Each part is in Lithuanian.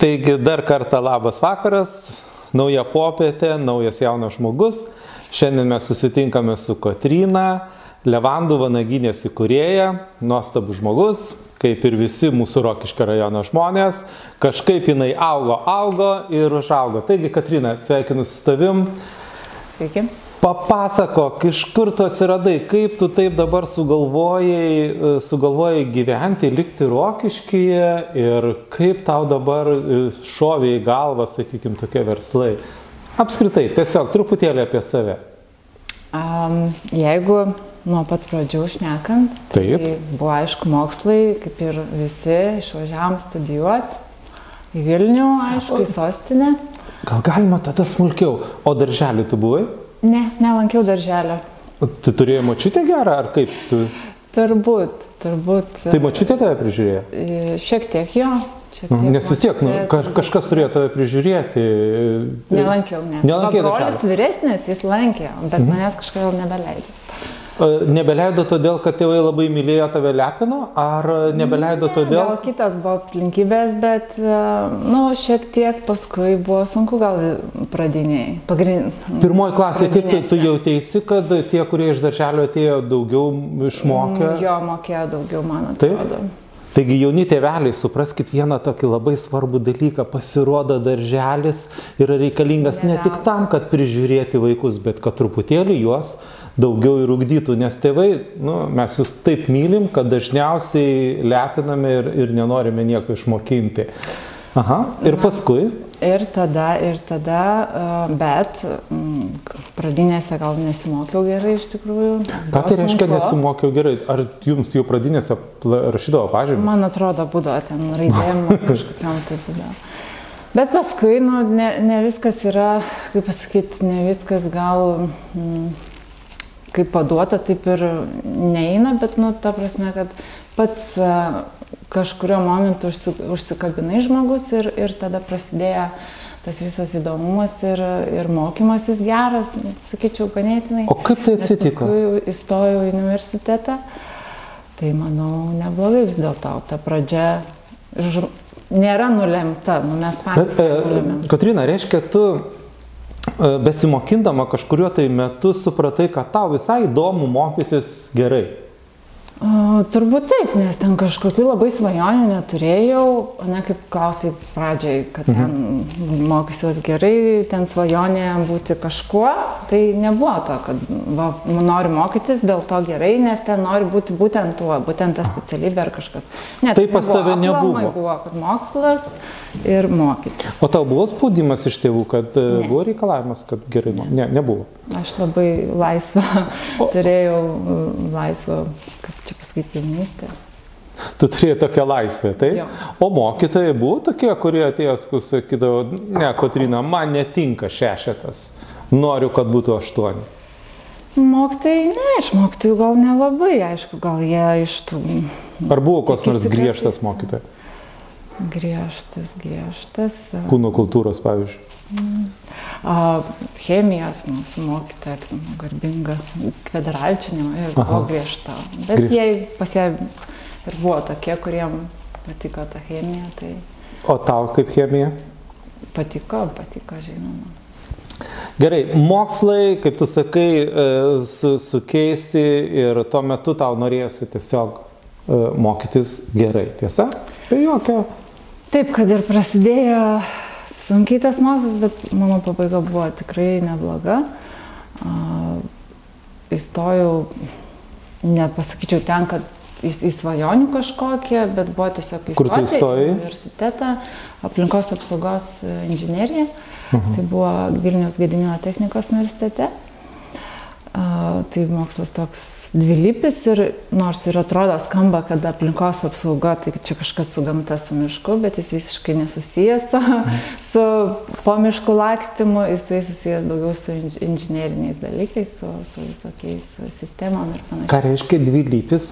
Taigi dar kartą labas vakaras, nauja popietė, naujas jaunas žmogus. Šiandien mes susitinkame su Kotryna, Levandų vanaginės įkūrėja, nuostabus žmogus, kaip ir visi mūsų Rokiškio rajono žmonės. Kažkaip jinai augo, augo ir užaugo. Taigi, Katrina, sveikinu su tavim. Sveiki. Papasakok, iš kur tu atsiradai, kaip tu taip dabar sugalvojai, sugalvojai gyventi, likti rokiškyje ir kaip tau dabar šovė į galvą, sakykime, tokie verslai. Apskritai, tiesiog truputėlį apie save. Um, jeigu nuo pat pradžių šnekant, Taip. tai buvo aišku mokslai, kaip ir visi, išvažiavom studijuoti į Vilnių, aišku, į sostinę. Gal galima tada smulkiau, o darželį tu buvai? Ne, nelankiau darželio. Tu turėjai mačiutę gerą ar kaip? Tu... Turbūt, turbūt. Tai mačiutė tave prižiūrėjo? e, Šiek tiek jo. Šiek tiek Nes vis tiek, nu, močiutė kaž, kažkas turėjo tave prižiūrėti. Nelankiau, ne. Nelankei O brolis vyresnis, jis lankė, bet manęs kažkodėl nebeleidė. Nebeleido todėl, kad tėvai labai mylėjo tave lepino, ar nebeleido Ne, todėl? Gal kitas buvo aplinkybės, bet, nu, šiek tiek paskui buvo sunku gal pradiniai. Pagrind... Pirmoji klasė, kaip tu, tu pradinėse. jautėsi, kad tie, kurie iš darželio atėjo, daugiau išmokė? Jo mokėjo daugiau, man Taip? atrodo. Taigi jauni tėveliai, supraskit vieną tokį labai svarbų dalyką. Pasirodo, darželis yra reikalingas ne Ne tik tam, kad prižiūrėti vaikus, bet kad truputėlį juos daugiau ir ugdytų. Nes tėvai, nu, mes jūs taip mylim, kad dažniausiai lepiname ir, ir nenorime nieko išmokinti. Aha, ir paskui. Ir tada, ir tada, e, bet mm, pradinėse gal nesimokiau gerai iš tikrųjų. Ką tai reiškia sunku. nesimokiau gerai? Ar jums jau pradinėse rašydavo pažymį? Man atrodo, būdavo ten raidėjim kažkokiam tai būdavo. Bet paskui, nu, ne, ne viskas yra, kaip pasakyti, ne viskas gal mm, kaip paduota, taip ir neina, bet, nu, ta prasme, kad pats a, kažkurio momentu užsi, užsikabinai žmogus ir, ir tada prasidėjo tas visas įdomumas ir, ir mokymasis geras, sakyčiau, ganėtinai. O kaip tai atsitiko? Paskui įstojau į universitetą. Tai manau, neblogai vis dėlto. Ta pradžia ž... nėra nulemta, nu, mes patys Bet, e, nulemiam. Katrina, reiškia, tu e, besimokindama kažkuriuo tai metu supratai, kad tau visai įdomu mokytis gerai. O, turbūt taip, nes ten kažkokių labai svajonių neturėjau, ne kaip klausai pradžiai, kad ten mokysiuos gerai, ten svajonė būti kažkuo, tai nebuvo to, kad va, noriu mokytis dėl to gerai, nes ten noriu būti būtent tuo, būtent ta specialybė ar kažkas. Ne, Tai pas tave nebuvo? buvo, kad mokslas ir mokytis. O tau buvo spaudimas iš tėvų, kad e, Ne. buvo reikalavimas, kad gerai mokytis? Ne, nebuvo. Aš labai laisvą turėjau, laisvą, kaip čia pasakyti, jaunystę. Tu turėjai tokią laisvę, tai? Jo. O mokytojai buvo tokie, kurie atėjo, sakydavo, ne, Kotrina, man netinka šešetas, noriu, kad būtų aštuoni. Mokytojai, ne, iš mokytojų gal nelabai, aišku, gal jie iš tų Ar buvo koks nors griežtas mokytojas? griežtas, griežtas. Kūno kultūros, pavyzdžiui. Chemijos mūsų mokytoja, garbinga, ir buvo griežta. Bet Griežta. jie pasie ir buvo tokie, kuriem patiko ta chemija, tai O tau kaip chemija? patiko, patiko, žinoma. Gerai, mokslai, kaip tu sakai, e, su, sukeisti ir tuo metu tau norėjosi tiesiog e, mokytis gerai, tiesa? Be jokio. Taip, kad ir prasidėjo sunkiai tas mokslas, bet mano pabaiga buvo tikrai nebloga. Įstojau, nepasakyčiau ten, kad į, į svajonių kažkokią, bet buvo tiesiog Kur tu įstoti įstojai? į universitetą aplinkos apsaugos e, inžineriją. Tai buvo Vilnius Gedinino technikos universitete. A, tai mokslas toks dvilypis ir nors ir atrodo skamba, kad aplinkos apsauga, tai čia kažkas su gamta, su mišku, bet jis visiškai nesusijęs su, su po miškų lakstymu, jis tai susijęs daugiau su inž, inžinieriniais dalykais, su, su visokiais sistemom ir panašiai. Ką reiškia dvilypis?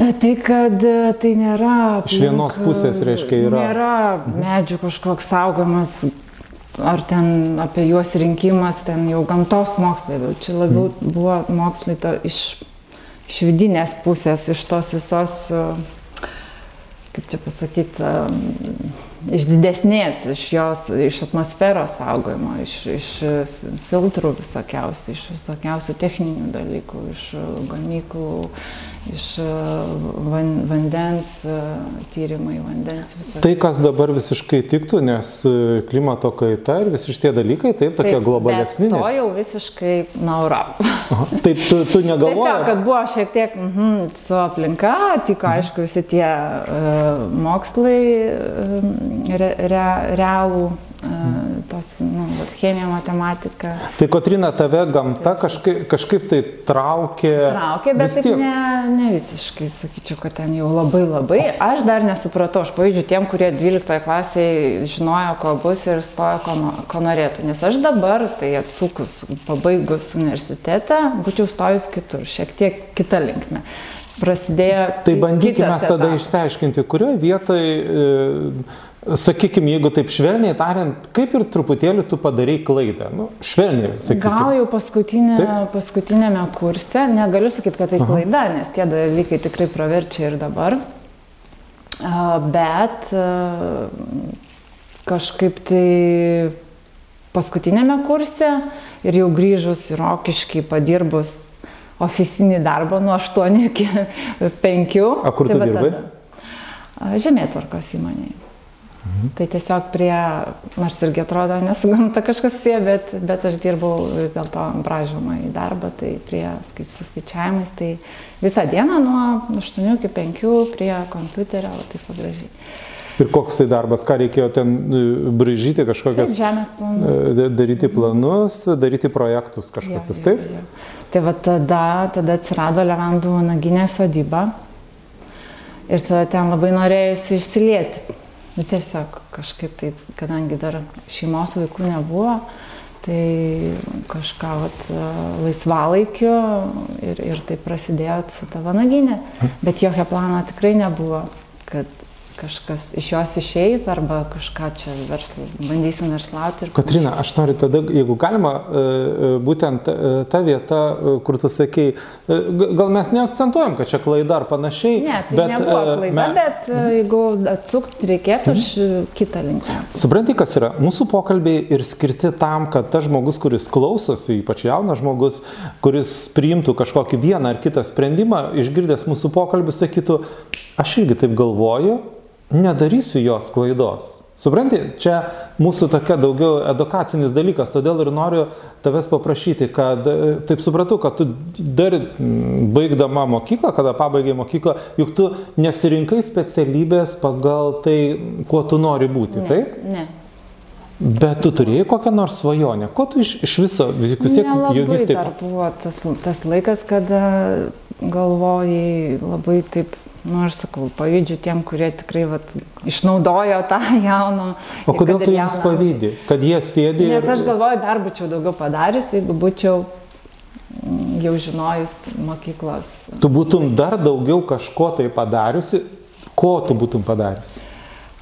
E, Tai, kad e, tai nėra... Iš vienos aplink, pusės, reiškia, yra- Nėra medžių kažkoks saugomas, ar ten apie juos rinkimas, ten jau gamtos mokslai, bet čia labiau buvo mokslai to iš, iš vidinės pusės, iš tos visos, e, kaip čia pasakyti, iš didesnės, iš jos, iš atmosferos saugojimo, iš, iš filtrų visokiausių, iš visokiausių techninių dalykų, iš gamyklų, iš van, vandens tyrimai, vandens viso. Tai, kas dabar visiškai tiktų, nes klimato kaita ir visi šitie dalykai, taip, tokie taip, globalesni. To jau visiškai naura. Taip, tu, tu negalvoji. Tiesiog, kad buvo šiek tiek mm su aplinka, tik aišku visi tie uh, mokslai uh, re, re, realų tos, nu, chemija, matematika. Tai Kotrina, tave gamta kažkaip, kažkaip tai traukė. Traukė, bet taip ne, ne visiškai, sakyčiau, kad ten jau labai labai. Aš dar nesupratau, aš pavydžiu tiem, kurie 12 klasėje žinojo, ko bus ir stojo, ko, ko norėtų. Nes aš dabar, tai atsukus, pabaigus universitetą, būčiau stojus kitur, šiek tiek kitą linkmę prasidėjo. Tai bandykime tada išsiaiškinti, kurioje vietoje e, Sakykime, jeigu taip švelniai tariant, kaip ir truputėlį tu padarai klaidą. Nu, švelniai, sakykime. Gal jau paskutinė, taip? paskutinėme kurse, negaliu sakyti, kad tai Aha. klaida, nes tie dalykai tikrai praverčia ir dabar. Bet kažkaip tai paskutinėme kurse ir jau grįžus į Rokiškį, padirbus oficinį darbą nuo 8 iki 5. O kur tai tu dirbai? Žemėtvarkos įmonėje. Mhm. Tai tiesiog prie, nors irgi atrodo nesugamta kažkas sie, bet, bet aš dirbau vis dėlto bražomą į darbą, tai prie su skaičiavimais, tai visą dieną nuo 8 iki 5 prie kompiuterio, taip pagražiai. Ir koks tai darbas, ką reikėjo ten e, braižyti kažkokias. Taip, žemės planus. E, daryti planus, daryti projektus kažkokius, jo, jo, taip? Jo. Tai va tada, tada atsirado Levandų naginė sodyba ir tada ten labai norėjusi išsilieti Nu, tiesiog kažkaip tai, kadangi dar šeimos vaikų nebuvo, tai kažką vat, laisvalaikiu ir, ir tai prasidėjo su ta vanaginė. Bet jokio plano tikrai nebuvo, kad kažkas iš jos išeis arba kažką čia verslą, bandysim verslauti. Katrina, aš noriu tada, jeigu galima, e, e, būtent e, ta vieta, kur tu sakei, gal mes neakcentuojam, kad čia klaida ar panašiai. Ne, tai bet, nebuvo klaida, me... bet jeigu atsukti reikėtų, aš mhm. kitą linkmę. Supranti, kas yra? Mūsų pokalbiai ir skirti tam, kad tas žmogus, kuris klausosi, ypač jaunas žmogus, kuris priimtų kažkokį vieną ar kitą sprendimą, išgirdęs mūsų pokalbį, sakytų, aš irgi taip galvoju, nedarysiu jos klaidos. Supranti, čia mūsų tokia daugiau edukacinis dalykas, todėl ir noriu tavęs paprašyti, kad, e, taip supratau, kad tu dar baigdama mokyklą, kada pabaigai mokyklą, juk tu nesirinkai specialybės pagal tai, kuo tu nori būti, ne, taip? Ne. Bet tu turėjai kokią nors svajonę, ko tu iš, iš viso vis tiek jaunystėje? Dar buvo tas, tas laikas, kada galvojai labai taip Nu, aš sakau, pavydžiu tiem, kurie tikrai vat, išnaudojo tą jauną. O kodėl tu jiems pavydį, kad jie sėdė? Nes aš galvoju, dar būčiau daugiau padarius, jeigu būčiau mm, jau žinojus mokyklos. Tu būtum dar daugiau kažko tai padariusi, ko tu būtum padariusi?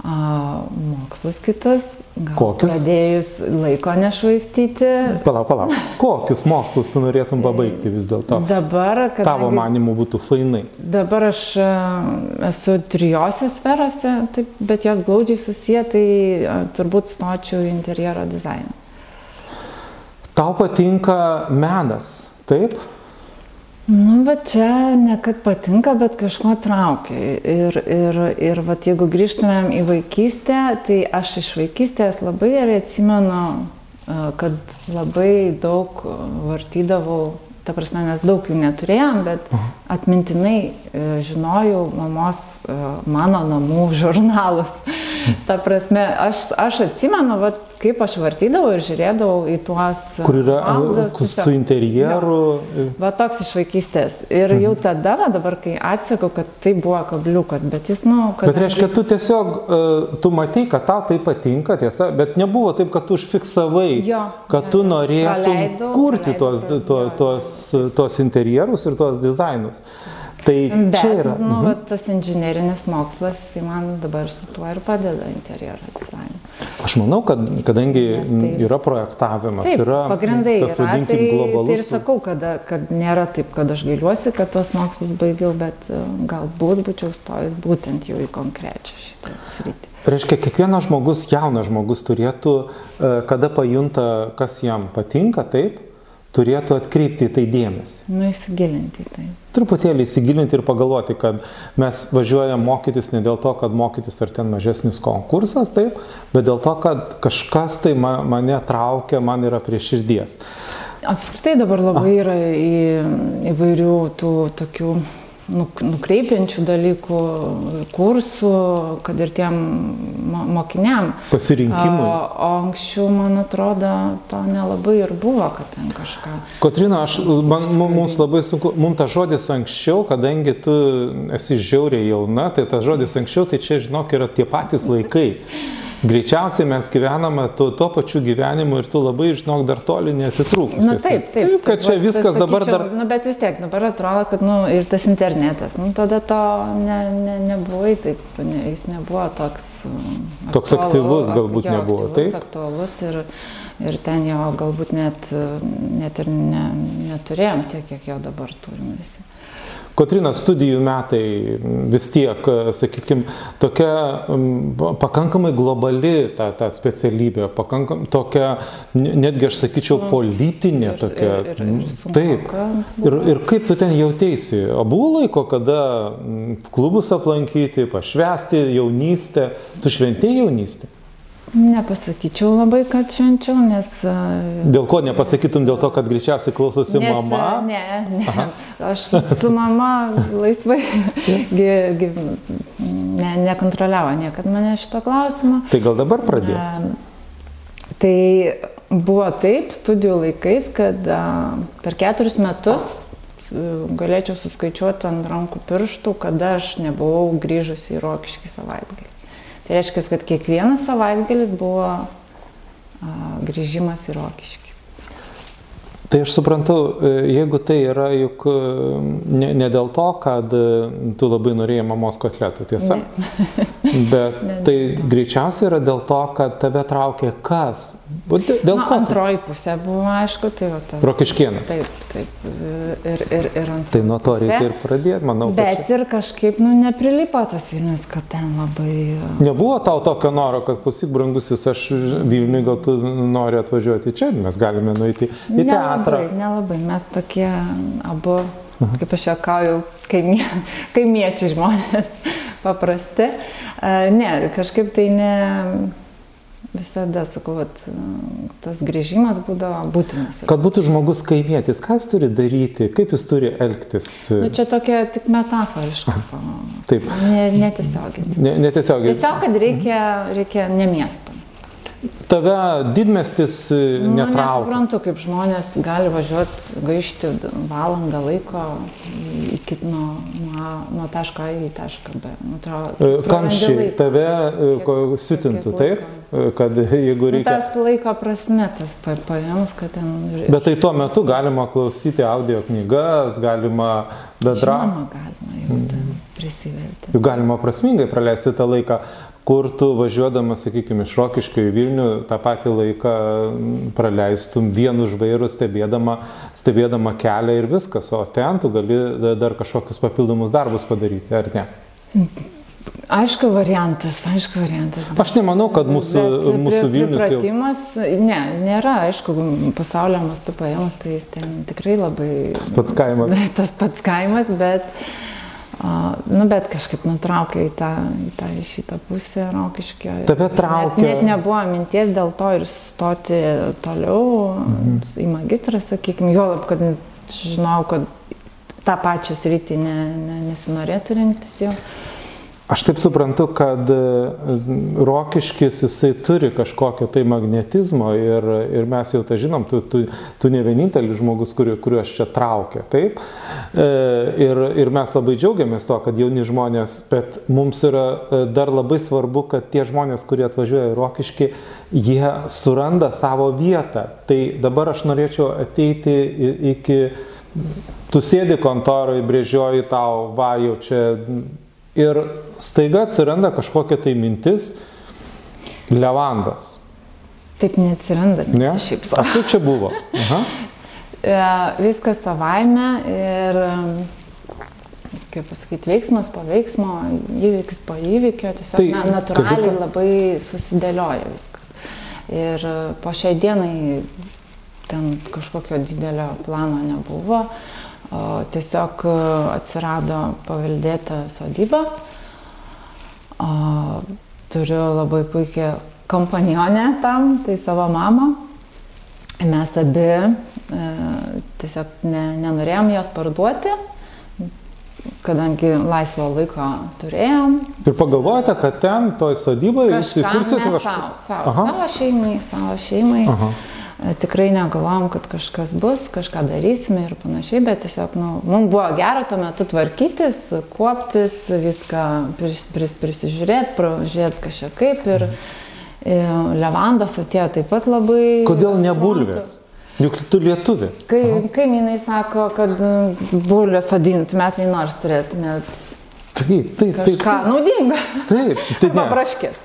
A, mokslus kitus, gal Kokius? pradėjus laiko nešvaistyti. Palauk, palauk. Kokius mokslus tu norėtum pabaigti vis dėlto? Dabar, kad... Tavo manimu būtų fainai. Dabar aš esu trijose sferose, taip, bet jos glaudžiai susiję, tai turbūt stočiau interjero dizainą. Tau patinka menas, taip? Nu, va čia ne kad patinka, bet kažko traukia. Ir, ir, ir va, jeigu grįžtumėm į vaikystę, tai aš iš vaikystės labai gerai atsimenu, kad labai daug vartydavau, ta prasme, mes daug jų neturėjom, bet atmintinai e, žinojau mamos e, mano namų žurnalus. Ta prasme, aš, aš atsimenu, va, kaip aš vartydavau ir žiūrėdavau į tuos... Kur yra maldas, su interjeru. Jo. Va toks iš vaikystės. Ir jau mhm. tada, va, dabar kai atsakau, kad tai buvo kabliukas, bet jis, nu... Kad bet reiškia, tu tiesiog, uh, tu matai, kad tau tai patinka, tiesa, bet nebuvo taip, kad tu užfiksavai, jo, kad jo, tu praleidau, kurti praleidau, tuos, tuos, tuos, tuos interjerus ir tuos dizainus. Tai Bet, čia yra. Nu, mhm. tas inžinerinis mokslas, tai man dabar su tuo ir padeda interjero dizainu. Aš manau, kad kadangi tai, yra projektavimas, taip, yra pagrindai tas yra, vadinkim tai, globalus. Tai ir sakau, kad, kad nėra taip, kad aš gailiuosi, kad tuos mokslus baigiau, bet e, galbūt būčiau stojus būtent jau į konkrečią šitą sritį. Reiškia, kiekvienas žmogus, jaunas žmogus turėtų, e, kada pajunta, kas jam patinka, taip, turėtų atkreipti į tai dėmesį. Nu, įsigilinti į tai. Truputėlį įsigilinti ir pagalvoti, kad mes važiuojam mokytis ne dėl to, kad mokytis ar ten mažesnis konkursas, taip, bet dėl to, kad kažkas tai ma, mane traukia, man yra prie širdies. Apskritai dabar labai yra į, įvairių tų tokių nukreipiančių dalykų, kursų, kad ir tiem mo- mokiniam. Pasirinkimui. O, o anksčiau, man atrodo, to nelabai ir buvo, kad ten kažką. Kotrina, aš, man, mu- mums labai sunku, mums tas žodis anksčiau, kadangi tu esi žiauriai jauna, tai tas žodis anksčiau, tai čia, žinok, yra tie patys laikai. Greičiausiai mes gyvename tuo, tuo pačiu gyvenimu ir tu labai, žinok, dar toli neatitrūkus. Na taip, taip. Taip, kad čia viskas dabar sakyčiau, dar... Nu, bet vis tiek, dabar atrodo, kad nu, ir tas internetas, nu, tada to ne, ne, nebuvo, taip, ne, jis nebuvo toks... um, Toks aktyvus galbūt jo, nebuvo, aktyvus, taip? aktualus ir, ir ten jo galbūt net, net ir ne, neturėjom tiek, kiek jo dabar turim visi. Kotrina, studijų metai vis tiek, sakykime, tokia pakankamai globali ta, ta specialybė, pakankam, tokia, ne- netgi aš sakyčiau, politinė tokia. ir- ir- ir Taip. Ir, ir kaip tu ten jautėsi? O buvo laiko, kada klubus aplankyti, pašvesti jaunystę, tu šventėjai jaunystę? Nepasakyčiau labai, kad švenčiau, nes... Dėl ko nepasakytum, dėl to, kad greičiausiai klausosi Nes, mama? Ne, ne. Aš su mama laisvai gi, gi, ne, nekontroliavo niekad mane šito klausimo. Tai gal dabar pradės? Em, Tai buvo taip studijų laikais, kad per keturis metus galėčiau suskaičiuoti ant rankų pirštų, kada aš nebuvau grįžusi į Rokiškį savaitgalį. Tai reiškia, kad kiekvienas savaitgalis buvo grįžimas į Rokiškį. Tai aš suprantu, e, jeigu tai yra juk e, ne, ne dėl to, kad e, tu labai norėjai mamos kotletų, tiesa? Bet Ne. tai greičiausiai yra dėl to, kad tave traukė kas? Dėl Na, ko? antroji pusė buvo, aišku, tai va tas. Rokiškienas. Taip, taip. Ir, ir, ir antroji Tai nuo to pusė. reikia ir pradėti, manau. Bet ir kažkaip, nu, neprilipo tas Vilnius, kad ten labai... čia- Nebuvo tau tokio noro, kad klausyk, brangusis, aš Vilniui gal tu nori atvažiuoti čia, mes galime nueiti į teatrą. Nelabai, nelabai. Mes tokie abu, kaip aš juokauju, kaimie, kaimiečiai žmonės, paprasti. Ne, kažkaip tai ne... Visada, sakau, vat, tas grįžimas būdavo būtinas. Kad būtų žmogus kaimietis, ką jis turi daryti, kaip jis turi elgtis. Nu, čia tokia tik metaforiška. Taip. Ne, netiesiogiai. Ne, netiesiogiai. Tiesiog, kad reikia, reikia ne miesto. Tave didmestis e, Nu, netraukia. nesuprantu, kaip žmonės gali važiuoti, gaišti valandą laiko iki nuo, nuo, nuo taško A į tašką B. Nu, E, Kamščiai tave e, Kiek- siutintų, kiek taip? Kad jeigu Nu, reikia. tas laiko prasme, tas pa- paėmus, kad ten... Bet tai tuo metu galima klausyti audio knygas, galima bendra. Žinoma, galima jau ten prisiverti. Juk galima prasmingai praleisti tą laiką, kur tu važiuodamas, sakykime, iš Rokiškio į Vilnių, tą patį laiką mm, praleistum vienu žvairu stebėdama, stebėdama kelią ir viskas, o ten tu gali da- dar kažkokius papildomus darbus padaryti, ar ne? Aišku, variantas, aišku, variantas. bet- Aš nemanau, kad mūsų, mūsų pri- Vilnius jau... pripratimas, ne, nėra, aišku, pasaulio mastu paėmus, tai jis ten tikrai labai... Tas pats kaimas. tas pats kaimas, bet, a, nu, bet kažkaip nutraukė į tą, į tą šitą pusę rokiškio. Tave traukia- Net, net nebuvo minties dėl to ir stoti toliau Mhm. į magistrą, sakykime, juolab, kad žinau, kad tą pačią sritį ne, ne, nesinorėtų rinktis jau. Aš taip suprantu, kad e, rokiškis jisai turi kažkokio tai magnetizmo ir, ir mes jau tą žinom, tu, tu, tu ne vienintelis žmogus, kuri, kuriuos čia traukia, taip. E, Ir, ir mes labai džiaugiamės to, kad jauni žmonės, bet mums yra e, dar labai svarbu, kad tie žmonės, kurie atvažiuoja į rokiškį, jie suranda savo vietą. Tai dabar aš norėčiau ateiti iki, tu sėdi kontoroje, brėžioji tau, va jau čia Ir staiga atsiranda kažkokia tai mintis levandos. Taip neatsiranda, Ne? šiaip savo. Kaip čia buvo? Aha. E, Viskas savaime ir kaip pasakyti, veiksmas po veiksmo, įvykis po įvykio, tiesiog tai, na, natūraliai tai, labai susidėlioja viskas. Ir po šiai dienai ten kažkokio didelio plano nebuvo, o tiesiog atsirado paveldėta sodyba. O turiu labai puikią kompanionę tam, tai savo mamą. Mes abi e, tiesiog ne, nenorėjom jos parduoti, kadangi laisvo laiko turėjom. Ir pagalvojate, kad ten, toj sodyboje, jūs įkursite kažką? Savo, savo, savo šeimai, savo šeimai. Aha. E, tikrai negalvom, kad kažkas bus, kažką darysime ir panašiai, bet tiesiog, nu, mums buvo gera tuo metu tvarkytis, kuoptis, viską pris, pris, prisižiūrėti, pražiūrėti kažką kaip ir, ir Levandos atėjo taip pat labai. Kodėl ne bulvės? Juk tu lietuvi. Kai kaimynai sako, kad bulvės sodinti metai nors turėtumėt. Taip, taip, taip. Ką naudinga. Taip, tai ne. Papraškės.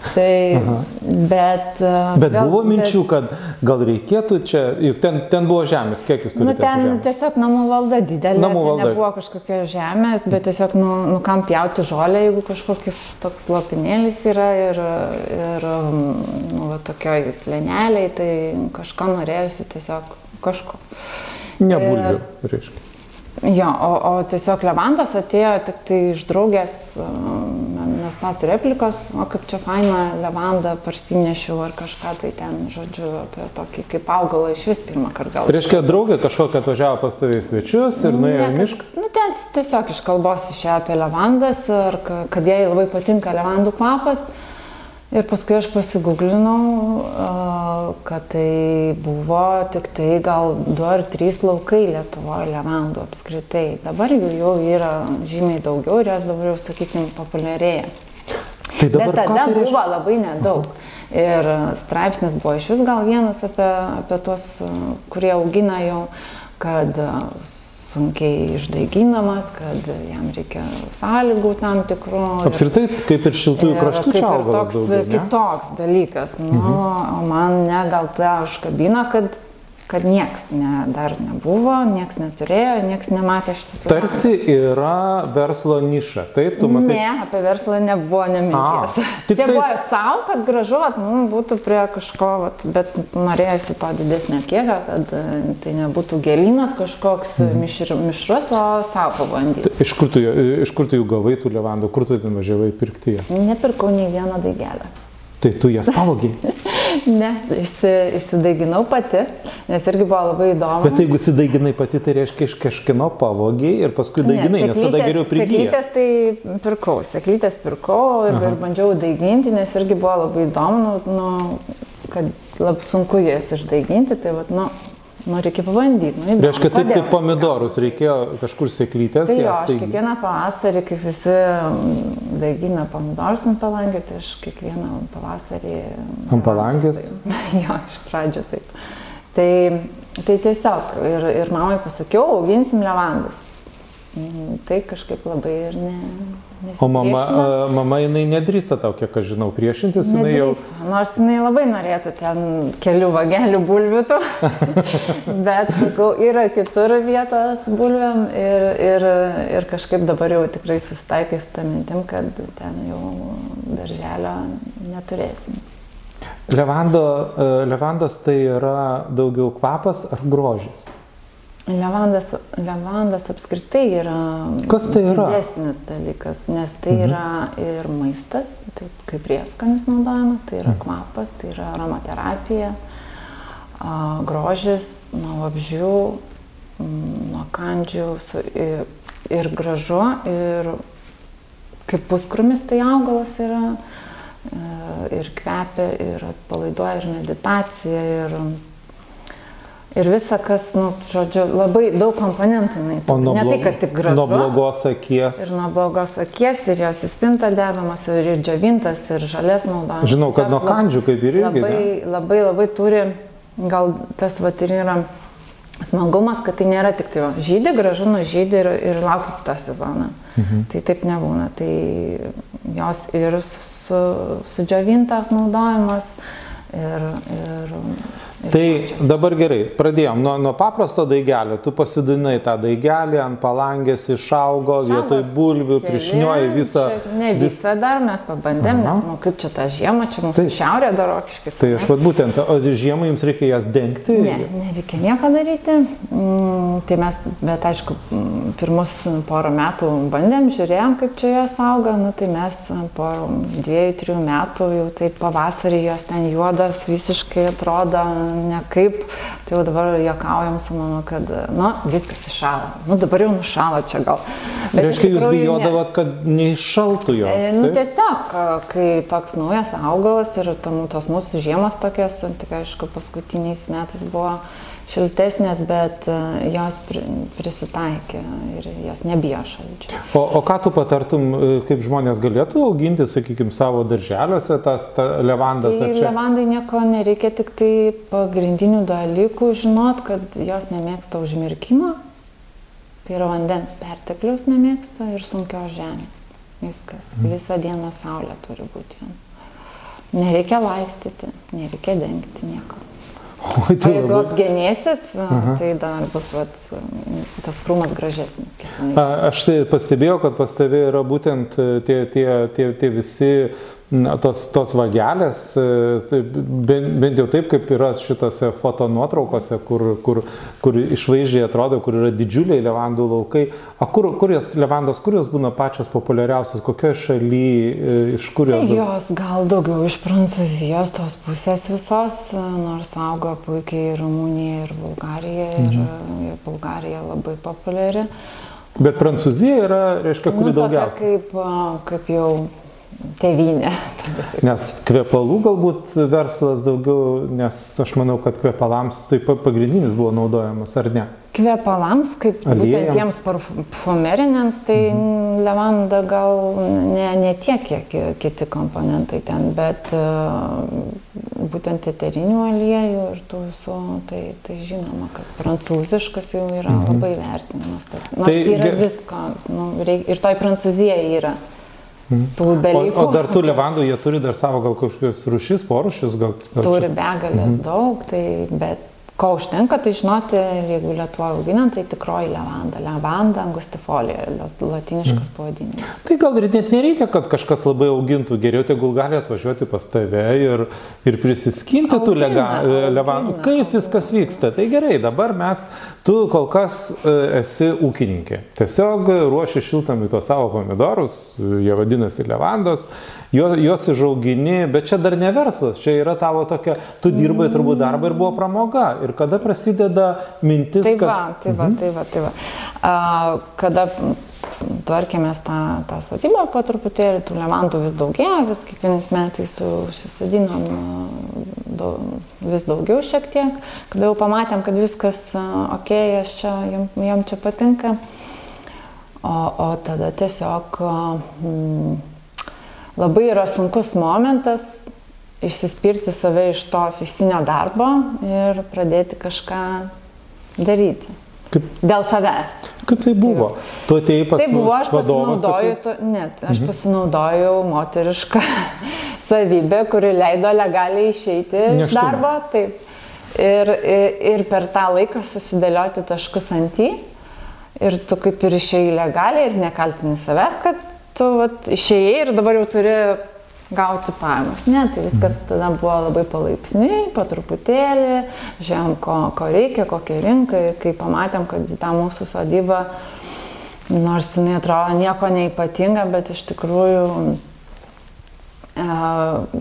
Tai, Aha. bet. Bet vėl, buvo minčių, kad gal reikėtų čia, juk ten, ten buvo žemės, kiek jūs turite? Nu, ten žemės? tiesiog namų valda didelė, namų valda. nebuvo kažkokios žemės, bet tiesiog, nu, nu kam pjauti žolę, jeigu kažkokius toks lopinėlis yra ir, ir nu, va, tokioj slėneliai, tai kažko norėjusi tiesiog kažko. Nebulvių, reiškia. Jo, o, o tiesiog Levantas atėjo tik tai iš draugės nes tos replikos, o kaip čia faina levanda parsinešiau ar kažką tai ten, žodžiu, apie tokį kaip augalą iš vis pirmą kartą gal. Reiškia, draugė kažkokia atvažiavo pas tavai svečius ir nuėjo į mišką? Nu, ten tiesiog iš kalbos išėjo apie levandas ir kad jai labai patinka levandų kvapas. Ir paskui aš pasigūglinau, kad tai buvo tik tai gal du ar trys laukai Lietuvoje levandų apskritai. Dabar jų jau yra žymiai daugiau ir jas dabar jau, sakykime, populiarėja. Tai Bet tada tai buvo labai nedaug. Ir straipsnis buvo iš vis gal vienas apie, apie tuos, kurie augina jau, kad sunkiai išdaiginamas, kad jam reikia sąlygų tam tikrų. Apskritai, kaip ir šiltųjų kraštų čia augalas. Toks daugiau, kitoks dalykas. Nu, mhm. O man ne gal ta užkabino, kad kad nieks ne, dar nebuvo, nieks neturėjo, nieks nematė šitas. Tarsi yra verslo niša, taip tu matai? Ne, apie verslą nebuvo neminties. Čia tais... buvo savo, kad gražu, at, nu, būtų prie kažko, at, bet norėjusi to didesnio kiekio, kad e, tai nebūtų gėlynas kažkoks mhm. mišr, mišrus, o savo pabandyti. Iš kur, tu, iš kur tu jų gavai tų levandų, kur tu ten važiavai pirkti jas? Nepirkau nei vieną daigelę. Tai tu jas pavogiai? ne, įsi, įsidaiginau pati, nes irgi buvo labai įdomu. Bet jeigu įsidaiginai pati, tai reiškia iš kažkino pavogiai ir paskui daiginai, ne, nes tada geriau prigyja. Seklytės tai pirkau, seklytės pirkau ir, Aha. ir bandžiau daiginti, nes irgi buvo labai įdomu, nu, nu, kad labai sunku jas išdaiginti, tai vat, nu, Nu, reikia pabandyti. Nu, Reiškia, taip kaip pomidorus, reikėjo kažkur sėklytės. Tai jo, aš kiekvieną pavasarį, kaip visi mm, daigina pomidorus ant palangio, tai aš kiekvieną pavasarį... Ant palangės? Tai, jo, iš pradžio taip. Tai, tai tiesiog ir, ir mamai pasakiau, auginsim levandas. Mm, tai kažkaip labai ir ne, O mama, mama jinai nedrįsta tau, kiek aš žinau, priešintis. Jinai jau... Nors jinai labai norėtų ten kelių vagelių bulvių, bet sakau, yra kitur vietos bulviam ir, ir, ir kažkaip dabar jau tikrai susitaikys tą mintim, kad ten jau darželio neturėsim. Levando, levandos tai yra daugiau kvapas ar grožis? Levandas, levandas apskritai yra, tai yra didesnis dalykas, nes tai mhm. yra ir maistas, tai kaip prieskonis naudojamas, tai yra mhm. kvapas, tai yra aromaterapija, grožis nuo vabžių, nuo kandžių ir, ir gražu, ir kaip puskrumis tai augalas yra, e, ir kvepia, ir atpalaiduoja, ir meditacija, ir Ir visa, kas, nu, žodžiu, labai daug komponentų jinai turi. Ne tai, kad tik gražu. Nuo blogos akies. Ir nuo blogos akies, ir jos įspinta dedamas, ir, ir džiovintas, ir žalės naudojamas. Žinau, kad nuo kandžių kaip ir irgi. Labai, ne? labai, labai turi, gal tas va ir yra smagumas, kad tai nėra tik tai žydė, gražu nužydė ir, ir laukia kitą sezoną. Mhm. Tai taip nebūna. Tai jos ir su, su, sudžiovintas naudojimas. Ir, ir Ir Tai dabar gerai, pradėjom nuo, nuo paprasto daigelio. Tu pasidinai tą daigelį, ant palangės išaugo, Išaugo vietoj bulvių, keli, prišnioji visą. Ne visą dar mes pabandėm, nes, nu, kaip čia ta žiema, čia mūsų Taip. šiaurė dar okiškis. Tai aš vad būtent, o žiemą jums reikia jas dengti. Ne, nereikia nieko daryti. Mm, tai mes, bet aišku, mm, pirmus porą metų bandėm, žiūrėjom, kaip čia jos auga. Nu, tai mes po dviejų, trijų metų jau taip pavasarį jos ten juodas visiškai atrodo nekaip. Tai jau dabar juokaujam su mama, kad, nu, viskas iššalo. Nu, dabar jau nušalo čia gal. Bet iš Reiškia, jūs tikrųjų ne. bijodavot, kad neiššaltų jos. E, Nu, taip? tiesiog, kai toks naujas augalas ir tam, tos mūsų žiemos tokios, tik aišku, paskutiniais metais buvo šiltesnės, bet a, jos pri, prisitaikė ir jos nebijo šalčio. O, o ką tu patartum, e, kaip žmonės galėtų auginti, sakykime, savo darželiuose tas ta levandas? Tai levandai nieko nereikia, tik tai pagrindinių dalykų žinot, kad jos nemėgsta užmirkimo, tai yra vandens pertekliaus nemėgsta ir sunkios žemės. Viskas, Mhm. visą dieną saulė turi būti. Nereikia laistyti, nereikia dengti nieko. O tai jeigu apgenėsit, tai dar bus vat, tas krūmas gražesnis. kiekvienais A, Aš tai pastebėjau, kad pas tave yra būtent e, tie, tie, tie, tie visi na, tos, tos vagelės, e, tai bent, bent jau taip, kaip yra šitose fotonuotraukose, kur, kur, kur išvaizdžiai atrodo, kur yra didžiuliai levandų laukai. O kur, kur jos levandos, kur jos būna pačios populiariausios, kokioje šalyje, iš kur Tai jos? jos gal daugiau iš Prancūzijos tos pusės visos, nors auga puikiai ir Rumunija, ir Bulgarija, ir, Mhm. ir Bulgarija labai populiari. Bet Prancūzija yra, reiškia, kuri Nu, daugiausiai. kaip, a, kaip jau tevinė. Nes kvepalų galbūt verslas daugiau, nes aš manau, kad kvepalams pat pagrindinis buvo naudojamas, ar ne? Kvepalams, kaip Aliejams. būtent tiems parfumeriniams, tai Mhm. levanda gal ne, ne tiek, kiek ki- kiti komponentai ten, bet a, būtent eterinių aliejų ir tų visų, tai, tai žinoma, kad prancūziškas jau yra labai vertinamas tas. Nors Mhm. Tai tai yra visko, nu, reik, ir toj Prancūzijai yra tų O, dalykų. o dar tų levandų, jie turi dar savo gal kažkokius rušis, porušius, gal, gal Turi begalės Mhm. daug, tai bet ko užtenka, tai žinoti, jeigu Lietuvoje auginant, tai tikroji levanda. Levanda angustifolija, latiniškas Mhm. pavadinimas. Tai gal ir net nereikia, kad kažkas labai augintų, geriau tegul gali atvažiuoti pas tave ir, ir prisiskinti tų Augina, lega- levandų. augina, Kaip viskas vyksta? Tai gerai, dabar mes, tu kol kas e, esi ūkininkė. Tiesiog ruoši šiltami tuos savo pomidorus, jie vadinasi levandos, juos užaugini, bet čia dar ne verslas, čia yra tavo tokia, tu dirbai turbūt darbą ir buvo pramoga. Ir kada prasideda mintis, Tai kad... va, tai va, tai va, tai va. A, kada tvarkėmės tą, tą sodybą po truputėlį, tų levandų vis daugėjo, vis kiekvienais metais užsisodinom a, dau- vis daugiau šiek tiek. Kada jau pamatėm, kad viskas ok, čia, jam, jam čia patinka. O, o tada tiesiog mm, labai yra sunkus momentas išsispirti save iš to ofisinio darbo ir pradėti kažką daryti. Kaip, Dėl savęs. kaip tai buvo? Tu atėjai pas Tai buvo, aš vadovą, pasinaudoju, to, net, aš pasinaudojau moterišką savybę, kuri leido legaliai išeiti iš darbo. Taip. Ir, ir, ir per tą laiką susidėlioti taškus ant į. Ir tu kaip ir išėjai legaliai ir nekaltini savęs, kad tu vat, išėjai ir dabar jau turi gauti pajamas. Ne, tai viskas tada buvo labai palaipsniui, po truputėlį, žiūrėjom, ko, ko reikia, kokia rinka, ir kai pamatėm, kad tą mūsų sodybą, nors jinai atrodo nieko neipatinga, bet iš tikrųjų e,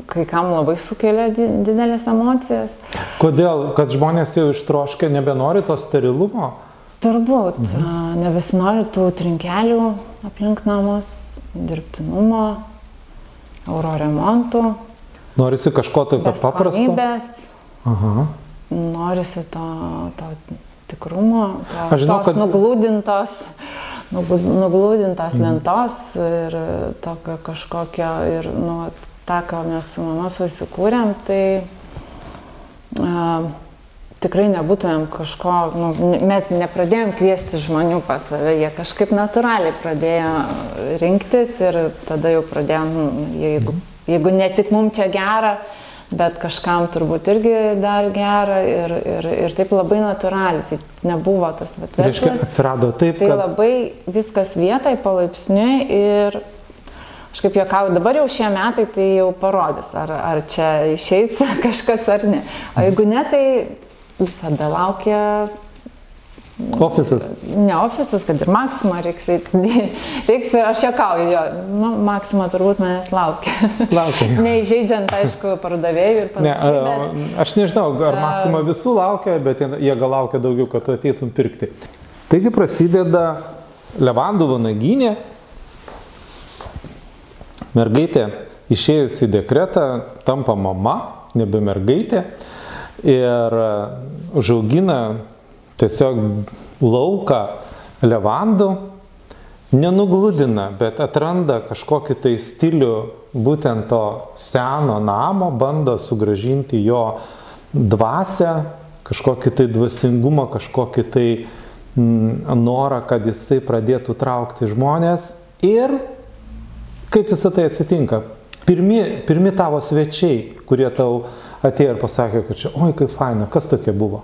kai kam labai sukelia di- didelės emocijas. Kodėl? Kad žmonės jau ištroškę nebenori to sterilumo? Turbūt mhm. nebesinori tų trinkelių aplink namus, dirbtinumo, euro remontų, Norisi kažko tokio paprasto? Aha. norisi to, to tikrumo, to, Aš žinau, tos kad- nuglūdintos, nuglūdintos Mhm. lentos ir tokio kažkokio, ir nu, tą, ką mes su mama susikūrėm, tai a, tikrai nebūtumėm kažko, nu, mes nepradėjom kviesti žmonių pas save, jie kažkaip natūraliai pradėjo rinktis ir tada jau pradėjom, nu, jeigu, jeigu ne tik mums čia gera, bet kažkam turbūt irgi dar gera ir, ir, ir taip labai natūraliai, tai nebuvo tas vat, Reiškia, verslas. atsirado taip, Tai kad labai viskas vietai palaipsniui ir aš kaip juokauju, dabar jau šie metai tai jau parodys, ar, ar čia išeis kažkas ar ne. O jeigu ne, tai visada laukia ofisas. ne ofisas, kad ir Maksima reiks, reiks ir aš juokauju, jo, nu, Maksima turbūt manęs laukia. Laukia. Neįžeidžiant, aišku, pardavėjų ir Ne, panašiai. a, bet... aš nežinau, ar Maksima visų laukia, bet jie gal laukia daugiau, kad tu ateitum pirkti. Taigi prasideda Levandų vanaginė. Mergaitė išėjusi į dekretą tampa mama, nebe mergaitė. Ir a, užaugina tiesiog lauką levandų. Nenugludina, bet atranda kažkokį tai stilių būtent to seno namo, bando sugražinti jo dvasę, kažkokį tai dvasingumą, kažkokį tai mm, norą, kad jisai pradėtų traukti žmonės. Ir kaip visą tai atsitinka? Pirmi, pirmi tavo svečiai, kurie tau atėjo ir pasakė, kad čia, oi kaip faina, kas tokie buvo?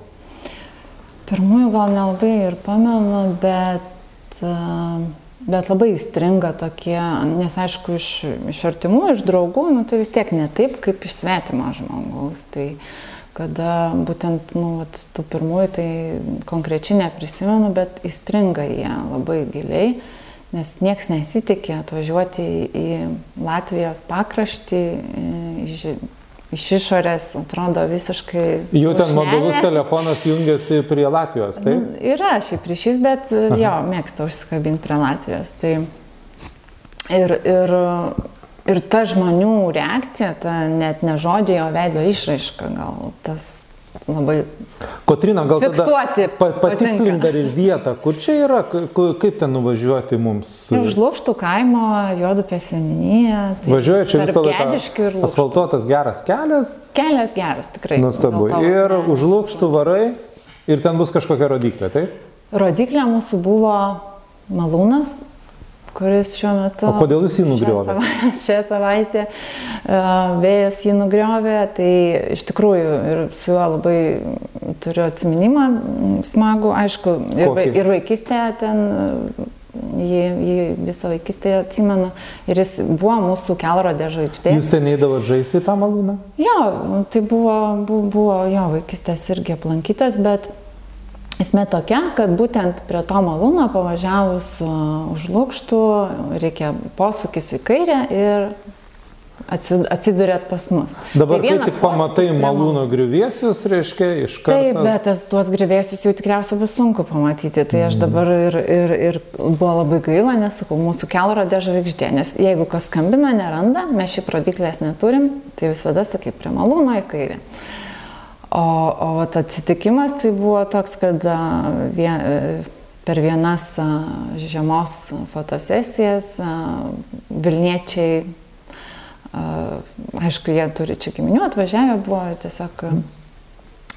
Pirmųjų gal nelabai ir pamenu, bet, a, bet labai įstringa tokie, nes aišku, iš, iš artimų, iš draugų, nu, tai vis tiek ne taip, kaip iš svetimo žmogaus. Tai kada būtent, nu, vat, tų pirmųjų, tai konkrečiai neprisimenu, bet įstringa jie labai giliai, nes nieks nesitikė atvažiuoti į Latvijos pakraštį, į, iš, iš išorės, atrodo visiškai... Jau ten lūšnelė. mobilus telefonas jungiasi prie Latvijos, taip? Nu, Yra šiaip ryšys, bet jo, mėgsta užsikabinti prie Latvijos. Tai ir, ir, ir ta žmonių reakcija, ta net ne žodžiai, o veido išraiška, gal tas labai Kotrina, gal Fiksuoti pa, patinka. dar ir vietą, kur čia yra, kaip ten nuvažiuoti mums. Už Lūkštų kaimo juodų pieseninėje. Tai Važiuoja čia visą laiką. Asfaltuotas geras kelias, Kelias geras, tikrai. to, Ir ne, už lūkštų varai ir ten bus kažkokia rodiklė, taip? Rodiklė mūsų buvo malūnas, kuris šiuo metu... O kodėl jūs jį šią nugriovėt? sava- Šią savaitę e, vėjas jį nugriovė, tai iš tikrųjų ir su juo labai turiu atsiminimą smagų, aišku, ir, Kokį? ir vaikystėje ten e, jį, jį visą vaikystėje atsimenu. Ir jis buvo mūsų kelrodė žvaigždė. Jūs ten eidavot žaisti tą malūną? Jo, tai buvo, buvo, buvo jo vaikystės irgi aplankytas, bet esmė tokia, kad būtent prie to malūno pavažiavus už lūkštų reikia posūkis į kairę ir atsi- atsidurėt pas mus. Dabar, Tai kai tik pamatai malūno griuvėsius, reiškia, iš karto. Taip, bet tas, tuos grįvėsius jau tikriausiai bus sunku pamatyti. Tai Mhm. aš dabar ir, ir, ir buvo labai gaila, nes sakau, mūsų kelrodė žvaigždė. Nes jeigu kas skambina, neranda, mes šį prodiklės neturim, tai visada sakai prie malūno į kairę. O, o atsitikimas tai buvo toks, kad vien, per vienas žiemos fotosesijas Vilniečiai Aišku, jie turi čia giminių atvažiavę, buvo tiesiog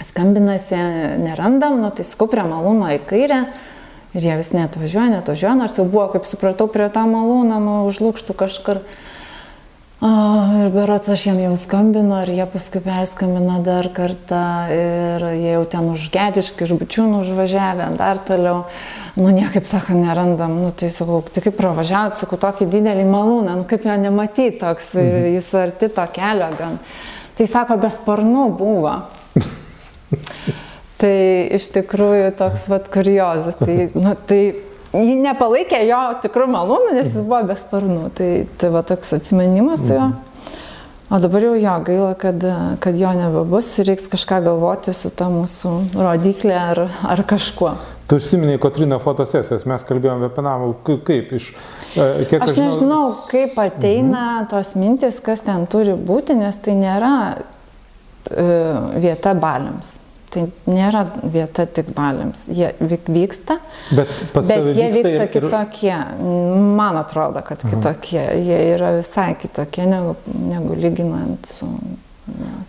skambinasi, nerandam, nu tai skuprė malūno į kairę ir jie vis neatvažiuoja, neatvažiuoja, nors jau buvo, kaip supratau, prie tą malūną, nu užlūkštų kažkur. A, ir berots aš jam jau skambinu, ir jie paskui perskambino dar kartą, ir jie jau ten už gediškį, iš bučiūnų užvažiavę, dar toliau. Nu, niekaip, sako, nerandam. Nu, tai sakau, tai kaip pravažiavot, sakau, tokį didelį malūną, nu, kaip jo nematyti toks, ir jis arti to kelio gan. Tai sako, be sparnų buvo. Tai iš tikrųjų toks vat kuriozas. Tai, nu, tai jį nepalaikė jo tikrų malūnų, nes jis buvo be sparnų. Tai, tai va toks atsiminimas su juo. O dabar jau jo gaila, kad, kad jo nebebus ir reiks kažką galvoti su ta mūsų rodiklė ar, ar kažkuo. Tu užsiminėjai Kotrina fotosesijas, mes kalbėjome apie namą, K- kaip iš... e, Kiek Aš nežinau, kaip ateina tos mintis, kas ten turi būti, nes tai nėra e, vieta baliams. Tai nėra vieta tik baliams. Jie vyk- vyksta, Bet bet jie vyksta vyksta ir- kitokie. Man atrodo, kad kitokie. Jie yra visai kitokie negu, negu lyginant su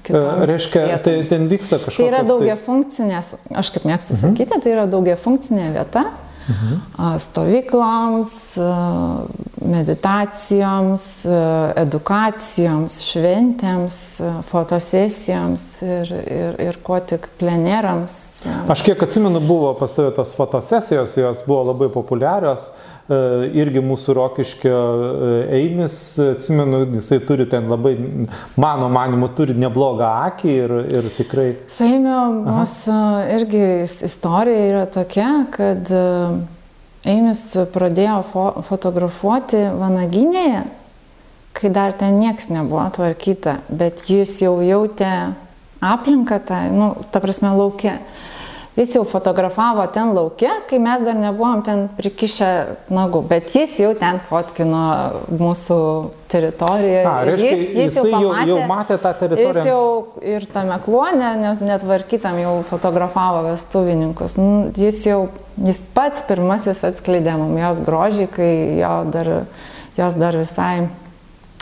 E, Reiškia, tai vietomis. ten vyksta kažkokia... Tai yra daugia funkcinės, aš kaip mėgstu Mhm. sakyti, tai yra daugia funkcinė vieta, mhm. stovykloms, meditacijoms, edukacijoms, šventėms, fotosesijoms ir, ir, ir ko tik plenerams. Aš kiek atsimenu, buvo pas tavę tos fotosesijos, jos buvo labai populiarios. E, irgi mūsų rokiškio e, Eimis, atsimenu, jisai turi ten labai, mano manimu, turi neblogą akį ir, ir tikrai. Saimio mūsų irgi istorija yra tokia, kad e, Eimis pradėjo fo fotografuoti Vanaginėje, kai dar ten nieks nebuvo tvarkyta, bet jis jau jautė aplinką, tą, nu, ta prasme, laukia. Jis jau fotografavo ten laukia, kai mes dar nebuvom ten prikišę nagų, bet jis jau ten fotkino mūsų teritoriją. A, reiškia, jis, jis jau, pamatė, jau, jau matė tą teritoriją. Jis jau ir tame klone, net, netvarkytam jau fotografavo vestuvininkus. Nu, jis jau, jis pats pirmasis atskleidė mum jos grožį, kai jo dar, jos dar visai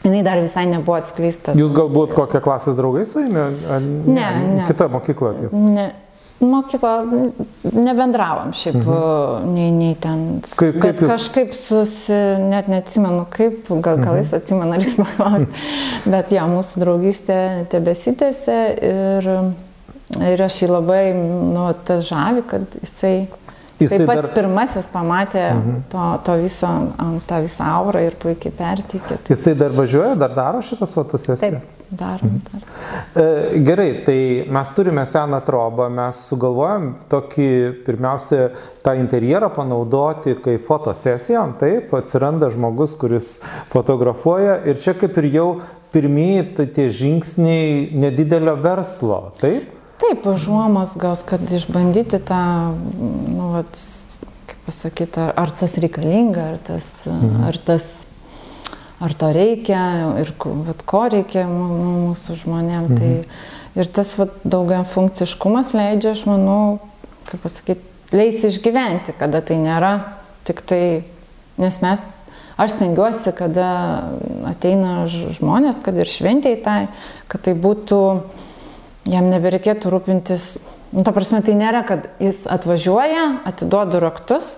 jinai dar visai nebuvo atskleista. Jūs galbūt kokią klasės draugai su ne, ne, ne. Kita mokykla tiesa. Ne, Mokyklą nebendravom šiaip, mhm. nei, nei ten. Kaip, kaip jūs... Kažkaip susi, net neatsimenu kaip, gal gal jis mhm. atsimena, ar jis paklausė. Bet jo, mūsų draugystė tebesitėse ir, ir aš jį labai, nu, tas žavi, kad jisai Jisai Taip pat dar... pirmasis pamatė mhm. to, to viso, tą visą aurą ir puikiai perteikė. Jisai dar važiuoja, dar daro šitas fotosesijas? Taip, darom. Mhm. Dar. E, gerai, tai mes turime seną trobą, mes sugalvojom tokį pirmiausia tą interjerą panaudoti kaip fotosesijom, taip, atsiranda žmogus, kuris fotografuoja ir čia kaip ir jau pirmieji tai tie žingsniai nedidelio verslo, taip? Taip, užuomasgos, kad išbandyti tą, nu, vat, kaip pasakyti, ar, ar tas reikalinga, ar tas, mhm. ar tas, ar to reikia ir vat, ko reikia mūsų žmonėm. Mhm. Tai ir tas vat, daugia funkciškumas leidžia, aš manau, kaip pasakyti, leis išgyventi, kada tai nėra tik tai, nes mes aš stengiuosi, kada ateina žmonės, kad ir šventėjai tai, kad tai būtų jam nebereikėtų rūpintis, nu, ta prasme, tai nėra, kad jis atvažiuoja, atiduodu raktus,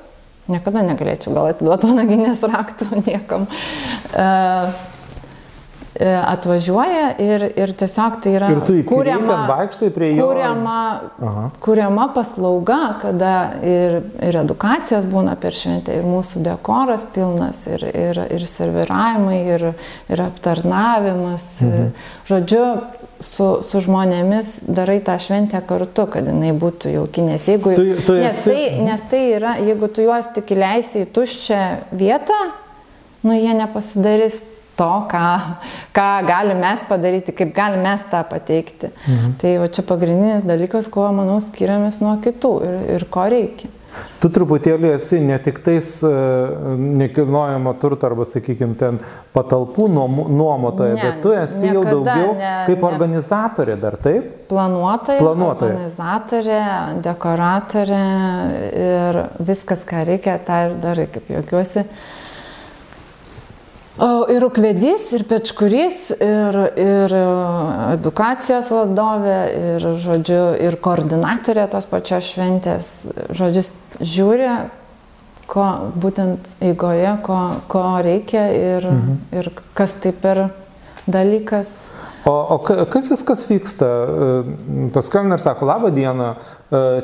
niekada negalėčiau gal atiduoti vanaginės raktų niekam. Uh, atvažiuoja ir, ir tiesiog tai yra ir tu kuriama, vaikštai prie jo. Kuriama, Aha. kuriama paslauga, kada ir, ir edukacijos būna per šventę, ir mūsų dekoras pilnas, ir, ir, ir serviravimai, ir, ir aptarnavimas. Mhm. Žodžiu, su, su žmonėmis darai tą šventę kartu, kad jinai būtų jaukinės. Jeigu, tu, tu nes, esi... tai, nes tai yra, jeigu tu juos tik įleisi į tuščią vietą, nu jie nepasidarys to, ką, ką galim mes padaryti, kaip galim mes tą pateikti. Mhm. Tai va čia pagrindinis dalykas, kuo, manau, skiriamės nuo kitų ir, ir ko reikia. Tu truputėlį esi ne tik tais e, nekilnojamo turto arba, sakykime, ten patalpų nuomotoja, ne, bet tu esi niekada, jau daugiau ne, kaip ne, organizatorė dar, taip? Planuotoja, planuotoja, organizatorė, dekoratorė ir viskas, ką reikia, tą ir darai, kaip jokiuosi. Ir ukvedys, ir pečkurys, ir, ir edukacijos vadovė, ir, žodžiu, ir koordinatorė tos pačios šventės. Žodžiu, žiūri, ko būtent eigoje, ko, ko reikia ir, mhm. ir kas tai per dalykas. O, o kaip viskas vyksta? Paskambina ir sako, laba diena,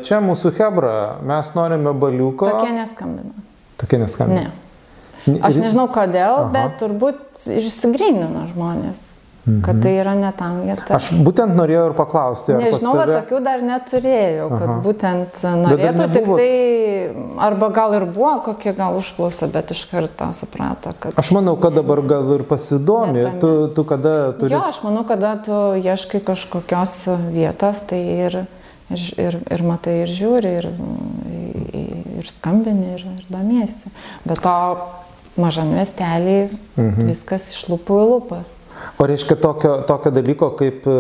čia mūsų Hebra, mes norime baliuko. Tokie neskambina. Tokie neskambina. Ne. Aš nežinau kodėl, Aha. bet turbūt išsigrynino žmonės. Mhm. Kad tai yra ne tam vieta. Aš būtent norėjau ir paklausti. Nežinau, tave... tokių dar neturėjau, kad Aha. būtent norėtų tik tai, arba gal ir buvo kokie gal užklausa, bet iš karto suprato, kad... Aš manau, kad dabar gal ir pasidomi. Tu, tu kada turi... Jo, aš manau, kada tu ieškai kažkokios vietos, tai ir, ir, ir, ir matai, ir žiūri, ir, ir skambini, ir, ir domiesi. Bet to mažam miestelį mhm. viskas iš lūpų į lūpas. O reiškia tokio, tokio dalyko kaip e,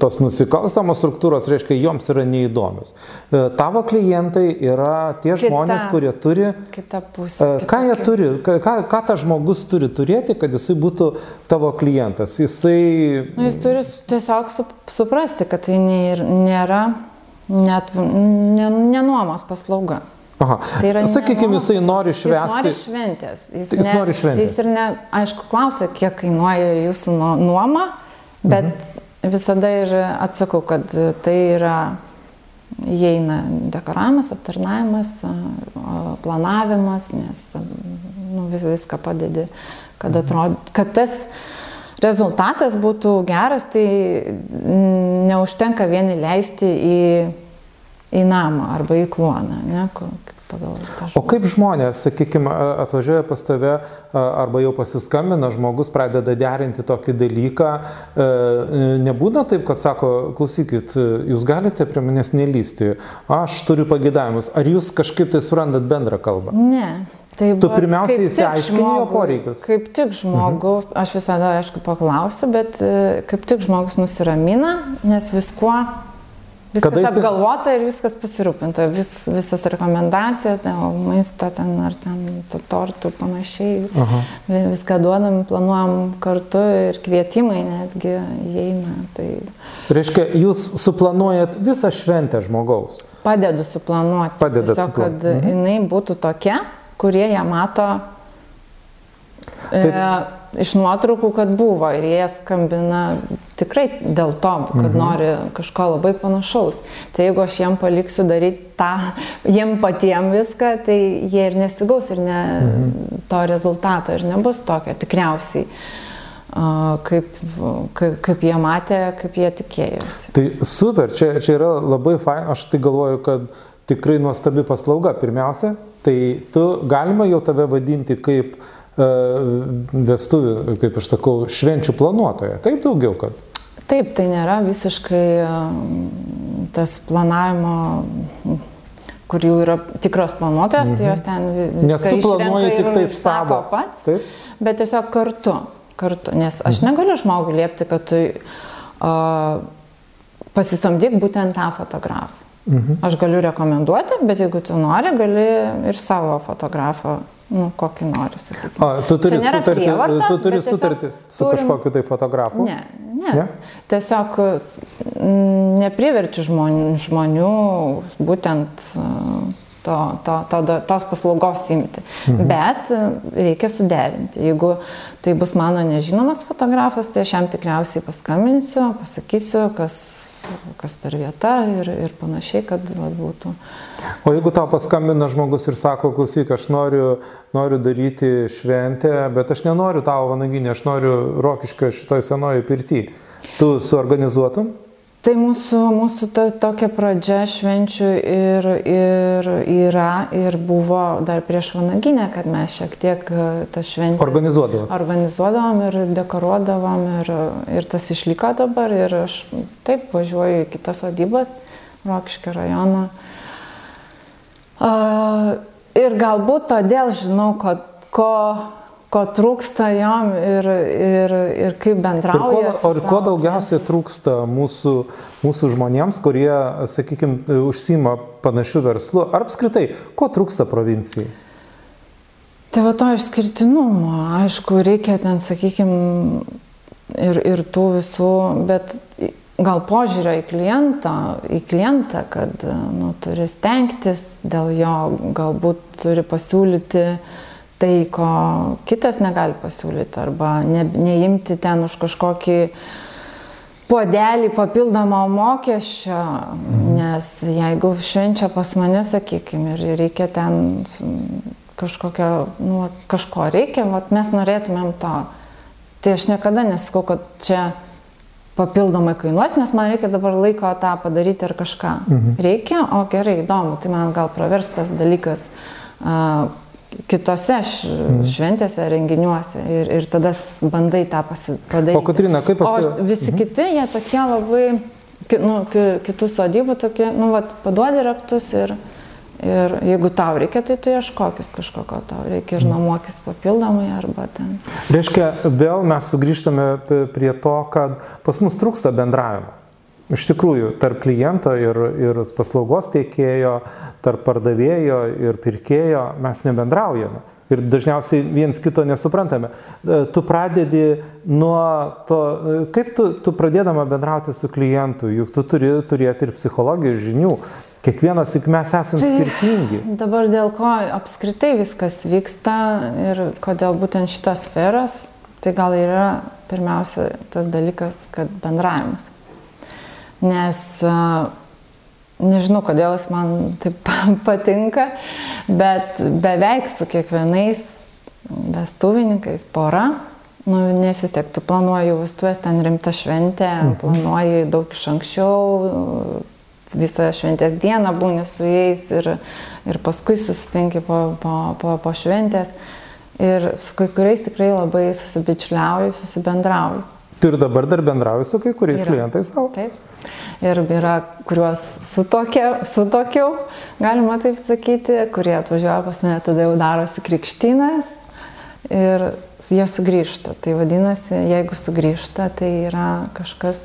tos nusikalstamos struktūros, reiškia, joms yra neįdomios. E, tavo klientai yra tie kita, žmonės, kurie turi... Kita pusė. E, ką jie turi, ką, ką tas žmogus turi turėti, kad jisai būtų tavo klientas? Jisai... Nu, jis turi tiesiog suprasti, kad tai nėra net, nenuomos paslauga. Aha. Tai yra Sakykime, jisai nori Jis nori švęsti. šventės. Jis, Tik jis nori šventės. Jis ir ne, aišku, klausia, kiek kainuoja jūsų nuo- nuoma, bet Mhm. visada ir atsakau, kad tai yra įeina dekoravimas, aptarnavimas, planavimas, nes nu, vis, viską padedi, kad, Mhm. atrod, kad tas rezultatas būtų geras, tai neužtenka vien įleisti į, į namą arba į kloną, ne, pagal tą O kaip žmonės, sakykime, atvažiuoja pas tave arba jau pasiskambina, žmogus pradeda derinti tokį dalyką, e, nebūna taip, kad sako, klausykit, jūs galite prie manęs nelysti, aš turiu pagėdavimus, ar jūs kažkaip tai surandat bendrą kalbą? Ne. Tai Tu va, pirmiausia kaip tik išsiaiškini jo poreikius. Kaip tik žmogus, mhm. aš visada, aišku, paklausiu, bet e, kaip tik žmogus nusiramina, nes viskuo, viskas Kada jisai- apgalvota ir viskas pasirūpinta. Vis, visas rekomendacijas dėl maisto ten ar ten to tortų panašiai. Aha. Vi- Viską duodam, planuojam kartu ir kvietimai netgi įeina. Tai Reiškia, jūs suplanuojat visą šventę žmogaus. padedu suplanuoti. Padedat Tiesiog, kad suplanuoti. Mhm. jinai būtų tokia, kurie ją mato e, iš nuotraukų, kad buvo ir jie skambina tikrai dėl to, kad Mhm. nori kažko labai panašaus. Tai jeigu aš jiem paliksiu daryti tą, jiem patiem viską, tai jie ir nesigaus ir ne, Mhm. to rezultato ir nebus tokio tikriausiai. Kaip, kaip, kaip jie matė, kaip jie tikėjosi. Tai super, čia, čia yra labai fain, aš tai galvoju, kad tikrai nuostabi paslauga. Pirmiausia, tai tu galima jau tave vadinti kaip uh, vestuvių, kaip aš sakau, švenčių planuotoja. Tai daugiau, kad. Taip, tai nėra visiškai um, tas planavimo, kur jau yra tikros planuotojas, mhm. tai jos ten Nes tu planuoji tik tai savo. pats, Taip. bet tiesiog kartu, kartu, nes aš negaliu žmogui liepti, kad tu uh, pasisamdyk būtent tą fotografą. Mhm. Aš galiu rekomenduoti, bet jeigu tu nori, gali ir savo fotografą, nu, kokį nori, sakykime. A, tu turi sutartį, prievartos, tu turi sutartį su turim- kažkokiu tai fotografu. Ne, ne. Ne? Tiesiog s- m, nepriverčiu žmonių, žmonių būtent e, to, to, to, tos paslaugos imti. Mhm. Bet e, reikia suderinti. Jeigu tai bus mano nežinomas fotografas, tai aš jam tikriausiai paskambinsiu, pasakysiu, kas kas per vieta ir, ir panašiai, kad vat, būtų. O jeigu tau paskambina žmogus ir sako, klausyk, aš noriu, noriu daryti šventę, bet aš nenoriu tavo vanaginį, aš noriu rokiškio šitoj senojo pirti. Tu suorganizuotum? Tai mūsų, mūsų ta tokia pradžia švenčių ir, ir yra ir buvo dar prieš vanaginę, kad mes šiek tiek e, tas šventės Organizuodavot? organizuodavom ir dekoruodavom ir, ir tas išliko dabar ir aš taip važiuoju į kitas sodybas, Rokškio rajoną. A, ir galbūt todėl žinau, ko, ko, ko trūksta jom ir, ir, ir kaip Ir ko, bendrauja. ir ko daugiausiai trūksta mūsų, mūsų žmonėms, kurie, sakykime, užsima panašių verslų? Ar apskritai, ko trūksta provincijai? Tai va to išskirtinumo, aišku, reikia ten, sakykime, ir, ir tų visų, bet gal požiūrio į klientą, į klientą, kad nu, turi stengtis dėl jo, galbūt turi pasiūlyti tai, ko kitas negali pasiūlyti, arba ne, neimti ten už kažkokį puodelį papildomą mokesčio, nes jeigu švenčia pas mane, sakykime, ir reikia ten kažkokio, nu, kažko reikia, vat, mes norėtumėm to. Tai aš niekada nesakau, kad čia papildomai kainuos, nes man reikia dabar laiko tą padaryti ar kažką. Mhm. Reikia, o gerai, įdomu, tai man gal praverstas dalykas a, kitose š, mhm. šventėse, renginiuose ir, ir tada bandai tą padaryti. O Kotryna, kaip pasi- O visi mhm. kiti, jie tokie labai, ki, nu, ki, kitų sodybų tokie, nu, vat, paduodi raktus ir, ir jeigu tau reikia, tai tu ieškokis kažko, ko tau reikia ir nuomokis papildomai arba ten. Reiškia, vėl mes sugrįžtame prie to, kad pas mus trūksta bendravimo. Iš tikrųjų, tarp kliento ir, ir paslaugos teikėjo, tarp pardavėjo ir pirkėjo mes nebendraujame. ir dažniausiai viens kito nesuprantame. E, tu pradedi nuo to, e, kaip tu, tu pradėdama bendrauti su klientu, juk tu turi turėti ir psichologijos žinių. Kiekvienas, juk mes esame tai skirtingi. Dabar dėl ko apskritai viskas vyksta ir kodėl būtent šitas sferas, tai gal yra pirmiausia tas dalykas, kad bendravimas. Nes nežinau, kodėl jis man taip patinka, bet beveik su kiekvienais vestuvininkais pora, nu, nes vis tiek tu planuoji vestuvės, ten rimta šventė, mhm. planuoji daug iš anksčiau, visą šventės dieną būni su jais ir, ir paskui susitinki po, po, po, po šventės. Ir su kai kuriais tikrai labai susibičiuliauju, susibendrauju. Tu ir dabar dar bendrauji su kai kuriais yra. klientais savo? Taip ir yra, kuriuos sutokia, sutokiau, galima taip sakyti, kurie atvažiuoja pas mane, tada jau darosi krikštynas ir jie sugrįžta. Tai vadinasi, jeigu sugrįžta, tai yra kažkas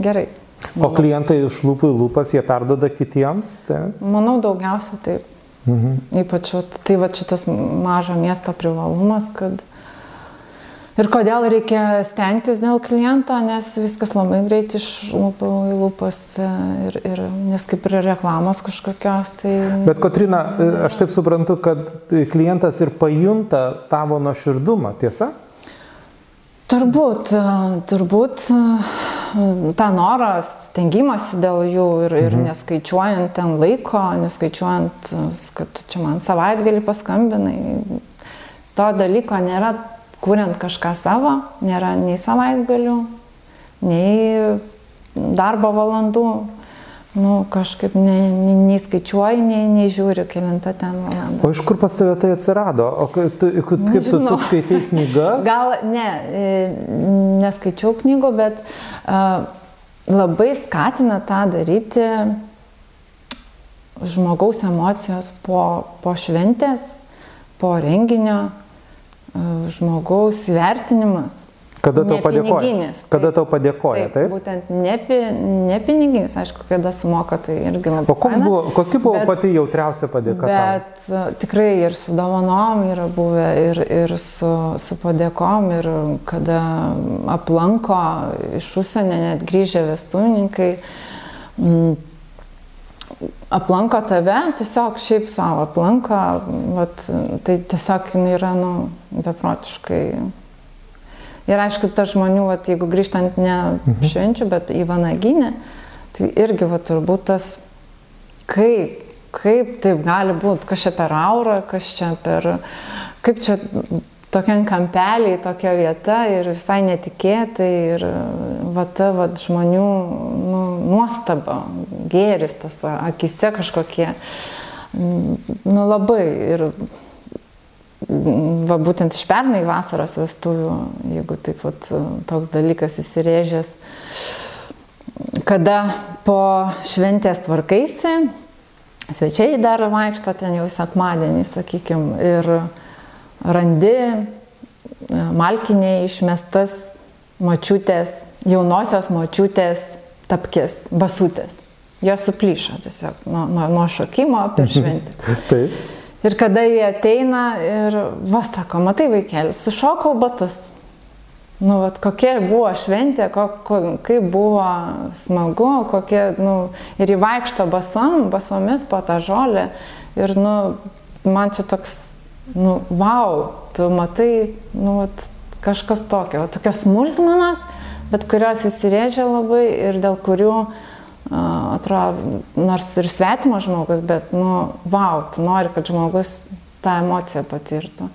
gerai. O klientai iš lūpų į lūpas jie perdoda kitiems? Tai? Manau, daugiausia taip. Mhm. Ypač tai va šitas mažo miesto privalumas, kad Ir kodėl reikia stengtis dėl kliento, nes viskas labai greit iš lūpų į lūpas e, ir, ir nes kaip ir reklamos kažkokios. Tai... Bet Kotrina, e, aš taip suprantu, kad klientas ir pajunta tavo nuoširdumą, tiesa? Turbūt, e, turbūt tą norą, stengimąsi dėl jų ir, ir mhm. neskaičiuojant ten laiko, neskaičiuojant, kad čia man savaitgalį paskambinai, to dalyko nėra kuriant kažką savo, nėra nei savaitgalių, nei darbo valandų. Nu, kažkaip nei, nei, nei skaičiuoji, nei, nei žiūri, kilintą ten valandą. O iš kur pas tave tai atsirado? O kaip tu, kaip tu, tu skaitai knygas? Gal ne, e, neskaičiau knygų, bet uh, labai skatina tą daryti žmogaus emocijos po, po šventės, po renginio, žmogaus vertinimas. Kada tau padėkoja? Kada tau padėkoja, taip? taip? Būtent ne, ne piniginis, aišku, kada sumoka, tai irgi labai. O koks buvo, kokia buvo bet, pati jautriausia padėka? Bet tau? tikrai ir su dovanom yra buvę, ir, ir su, su padėkom, ir kada aplanko iš užsienio net grįžę vestuvininkai. Mm, aplanko tave, tiesiog šiaip savo aplanko, vat, tai tiesiog jinai yra, nu, beprotiškai. Ir aišku, ta žmonių, vat, jeigu grįžtant ne mhm. švenčių, bet į Vanaginę, tai irgi, vat, turbūt tas, kaip, kaip taip gali būti, kas čia per aurą, kas čia per, kaip čia tokiam kampeliai, tokia vieta ir visai netikėtai ir va ta va, žmonių nu, nuostaba, gėris tas akise kažkokie, nu labai ir va būtent iš pernai vasaros vestuvių, jeigu taip pat toks dalykas įsirėžęs, kada po šventės tvarkaisi, svečiai dar vaikšto ten jau sekmadienį, sakykime, ir randi e, malkinėje išmestas mačiutės, jaunosios mačiutės tapkės, basutės. Jos suplyšo tiesiog nuo, nuo, nuo šokimo per šventę. Taip. Ir kada jie ateina ir, va, sako, matai vaikėlis, sušokau batus. Nu, vat, kokia buvo šventė, ko, ko, kaip buvo smagu, kokie, nu, ir įvaikšto basom, basomis po tą žolę. Ir, nu, man čia toks nu, wow, tu matai, nu, vat, kažkas tokio, vat, tokios smulkmenas, bet kurios įsirėžia labai ir dėl kurių, uh, atrodo, nors ir svetimas žmogus, bet, nu, wow, tu nori, kad žmogus tą emociją patirtų.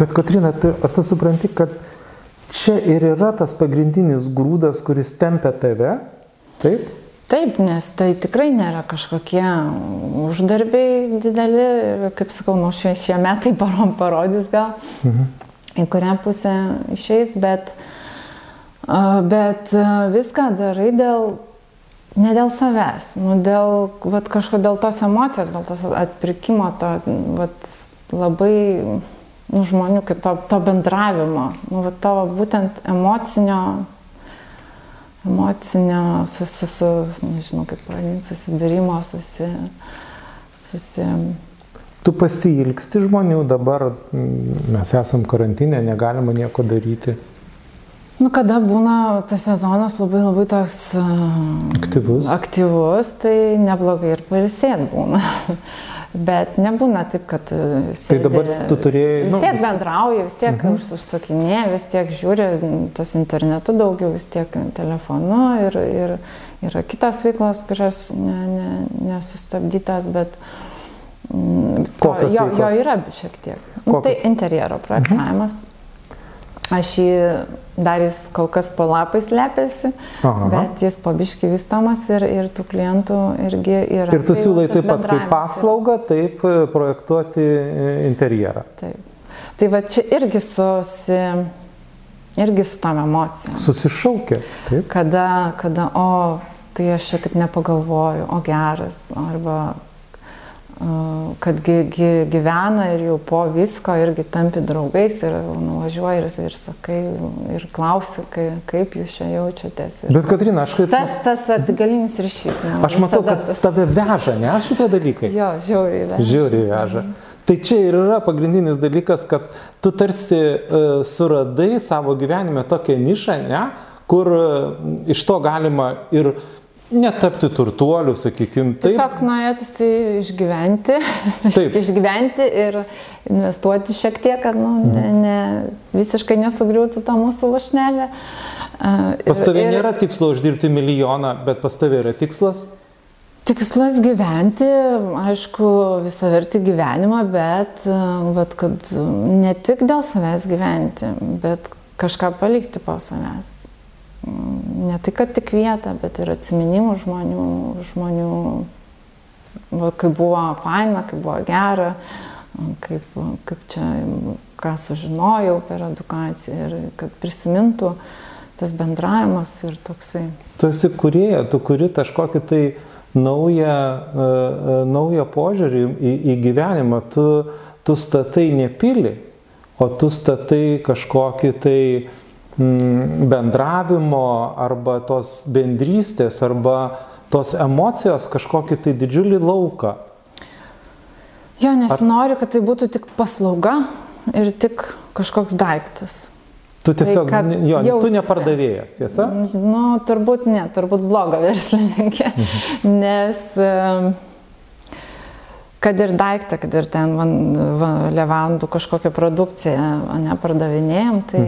Bet, Katrina, tu, ar tu supranti, kad čia ir yra tas pagrindinis grūdas, kuris tempia tave? Taip? Taip, nes tai tikrai nėra kažkokie uždarbiai dideli, kaip sakau, nu, šie, šie metai parom parodys gal, mhm. į kurią pusę išeis, bet, bet viską darai dėl, ne dėl savęs, nu, dėl vat, kažkodėl tos emocijos, dėl tos atpirkimo, to vat, labai nu, žmonių, to, to bendravimo, nu, vat, to būtent emocinio emocinio, su, su, su nežinau kaip pavadinti, susidūrimo, susi, susi... Tu pasilgsti žmonių, dabar mes esam karantinė, negalima nieko daryti. Nu, kada būna tas sezonas labai labai toks aktyvus, aktyvus tai neblogai ir pailsėt būna. Bet nebūna taip, kad sėdi, Tai dabar tu turėjai... vis nu, tiek vis- bendrauji, vis tiek Mhm. uh užsakinėji, vis tiek žiūri tas internetu daugiau, vis tiek telefonu ir, ir yra kitos veiklos, kurios ne, ne, nesustabdytos, bet mm, to, Kokios jo, jo veiklos? yra šiek tiek. Nu, tai Kokios? interjero projektavimas. Aš jį dar jis kol kas po lapais lepiasi, Aha. bet jis pabiški vystomas ir, ir tų klientų irgi yra. Ir tu Tai siūlai taip pat kaip paslaugą, taip e, projektuoti e, interjerą. Taip. Tai va čia irgi susi, irgi su tom emocijom. Susišaukia, taip. Kada, kada, o, tai aš čia taip nepagalvoju, o geras, arba kad gy, gy, gyvena ir jau po visko irgi tampi draugais ir nuvažiuoji ir, ir sakai, ir klausi, kai, kaip jūs čia jaučiatės. Ir Bet Katrina, aš kaip... tas, tas va, galinis ryšys. nu, Aš matau, kad tas- tave veža, ne šitie dalykai. Jo, žiauriai. veža. Žiauriai veža. Tai čia ir yra pagrindinis dalykas, kad tu tarsi uh, suradai savo gyvenime tokią nišą, ne, kur uh, iš to galima ir netapti turtuoliu, sakykime. Taip, Tiesiog norėtųsi išgyventi, Taip. išgyventi ir investuoti šiek tiek, kad nu, ne, ne, visiškai nesugriūtų ta mūsų lašnelė. Pas tavę ir nėra tikslo uždirbti milijoną, bet pas tavę yra tikslas. Tikslas gyventi, aišku, visą vertį gyvenimą, bet vat, kad ne tik dėl savęs gyventi, bet kažką palikti po savęs. Ne tai, kad tik vietą, bet ir atminimų žmonių, žmonių kaip buvo faina, kaip buvo gera, kaip, kaip čia, ką sužinojau per edukaciją ir kad prisimintų tas bendravimas ir toksai. Tu esi kurieja, tu kuri kažkokį tai naują, uh, uh, naują požiūrį į, į gyvenimą. Tu, tu statai ne pilį, o tu statai kažkokį tai mm, bendravimo arba tos bendrystės arba tos emocijos kažkokį tai didžiulį lauką. Jo, nesinori, kad tai būtų tik paslauga ir tik kažkoks daiktas. Tu tiesiog, kad ne- jo, tu jaustųsi. nepardavėjas, tiesa? Nu, turbūt ne, turbūt bloga verslininkė, nes em, kad ir daiktą, kad ir ten van, va, levandų kažkokią produkciją nepardavinėjom, tai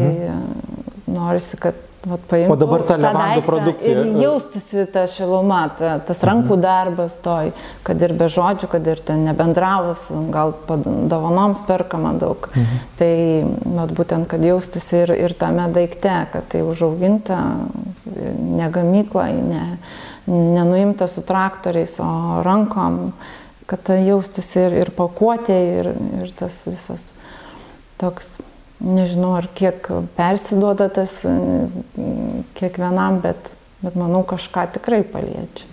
norisi, kad vat, paimtų O dabar ta levandų produkcija, Ir e- jaustųsi ta šiluma, ta, tas rankų darbas toj, kad ir be žodžių, kad ir ten nebendravus, gal dovanoms perkama daug. Tai vat, būtent, kad jaustųsi ir, ir tame daikte, kad tai užauginta ne gamykla, ne, nenuimta su traktoriais, o rankom, kad tai jaustųsi ir, ir pakuotė, ir, ir tas visas toks, nežinau, ar kiek persiduoda tas kiekvienam, bet, bet manau, kažką tikrai paliečia.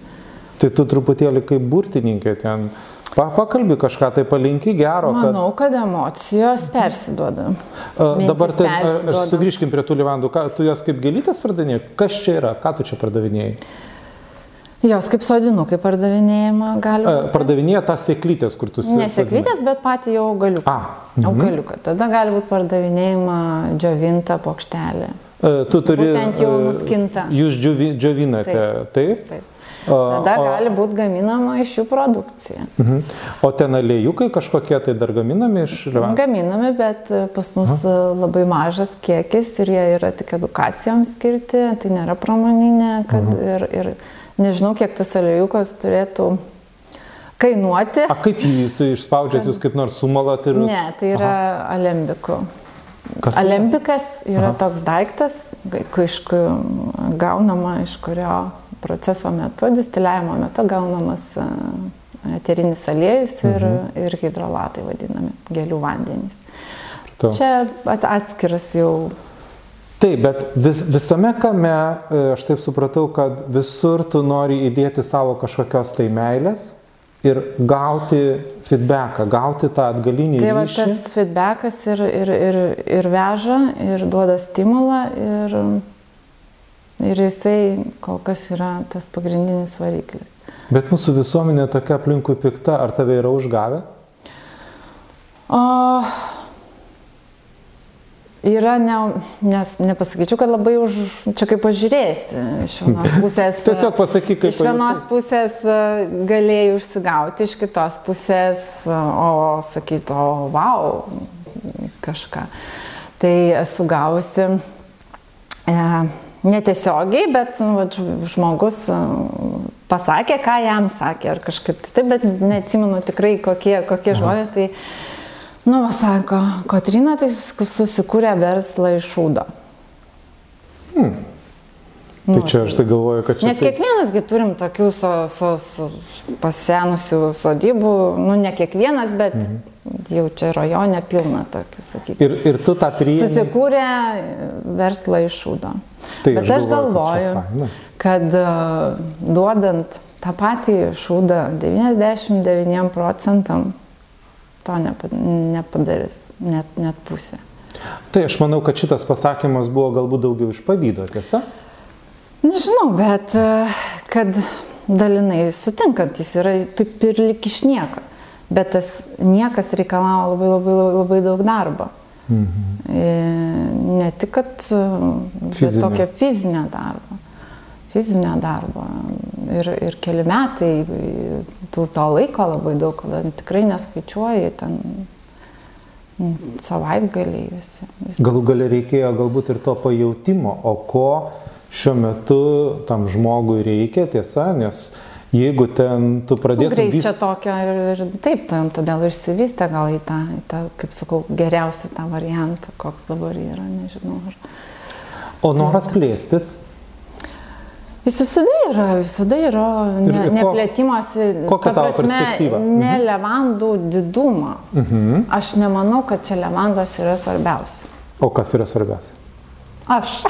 Tai tu truputėlį kaip burtininkė ten. Pa, pakalbi kažką, tai palinki gero. kad- Manau, kad emocijos persiduoda. Mintys Dabar tai, a, aš persiduoda. sugrįžkim prie tų levandų. Ką, tu jas kaip gėlytės pardavinėjai? Kas čia yra? Ką tu čia pardavinėjai? Jos kaip sodinukai pardavinėjama gali A, būti. Pardavinėja tas sėklytės, kur tu Ne sėklytės, bet patį jau augaliuką. A, mhm. Augaliuką. Tada gali būti pardavinėjama džiovinta plokštelė. Tu turi. Būtent jau nuskinta. Jūs džiovi, džiovinate, taip? Taip. A, Tada o- gali būti gaminama iš jų produkcija. Mhm. O ten aliejukai kažkokie tai dar gaminami iš levandų? Gaminami, bet pas mus e, labai mažas kiekis ir jie yra tik edukacijoms skirti, tai nėra pramoninė, kad ir, ir nežinau, kiek tas aliejukas turėtų kainuoti. A kaip jį išspaudžiat, jūs kaip nors sumalat ir... Ne, tai yra alembiku. Kas tai yra? Alembikas yra toks daiktas, iš ku- gaunama iš kurio proceso metu, distiliavimo metu gaunamas e, eterinis aliejus ir, Mhm. ir hidrolatai vadinami, gėlių vandenys. Tu. Čia at- atskiras jau Taip, bet vis, visame kame, e, aš taip supratau, kad visur tu nori įdėti savo kažkokios tai meilės ir gauti feedbacką, gauti tą atgalinį Tai va ryšį. tas feedbackas ir, ir, ir, ir veža, ir duoda stimulą, ir, ir jisai kol kas yra tas pagrindinis variklis. Bet mūsų visuomenė tokia aplinkui pikta, ar tave yra užgavę? O, yra, ne, nes nepasakyčiau, kad labai už, čia kaip pažiūrėsi. Iš vienos pusės. Tiesiog pasakyk, kaip Iš vienos pusės e, galėjai užsigauti, iš kitos pusės, e, o sakyti, o wow, kažką. Tai esu gavusi e, netiesiogiai, bet nu, va, žmogus e, pasakė, ką jam sakė, ar kažkaip taip, bet neatsimenu tikrai, kokie, kokie žmonės. Tai, Nu, va, sako, Kotrina tai susikūrė verslą iš šūdo. Hmm. Tai Nu, čia aš tai galvoju, kad čia... Nes kiekvienasgi turim tokių so, so, so, pasenusių sodybų, nu ne kiekvienas, bet mhm. jau čia rajone pilna tokių, sakykime. Ir, ir tu tą priėmė. Susikūrė verslą iš šūdo. Tai bet aš galvoju, kad, kad uh, duodant tą patį šūdą 99 procentam to nepadarys, net, net pusė. Tai aš manau, kad šitas pasakymas buvo galbūt daugiau iš pavydo, tiesa? Nežinau, bet kad dalinai sutinkant, jis yra taip ir lik iš nieko. Bet tas niekas reikalavo labai labai labai, labai daug darbo. Mhm. Ne tik, kad fizinio. tokio fizinio darbo fizinio darbo. Ir, ir keli metai, tų to laiko labai daug, kada tikrai neskaičiuoji ten savaitgaliai visi. Viskas. Galų gali reikėjo galbūt ir to pajūtimo, o ko šiuo metu tam žmogui reikia, tiesa, nes jeigu ten tu pradėtum... Greičia vis... tokio ir, ir taip, tam, todėl išsivystė gal į tą, į tą, kaip sakau, geriausią tą variantą, koks dabar yra, nežinau. Ar... O noras plėstis? Jis visada yra, visada yra ne. Kokia tavo perspektyva? Ne mhm. levandų didumą. Mhm. Aš nemanau, kad čia levandos yra svarbiausia. O kas yra svarbiausia? Aš.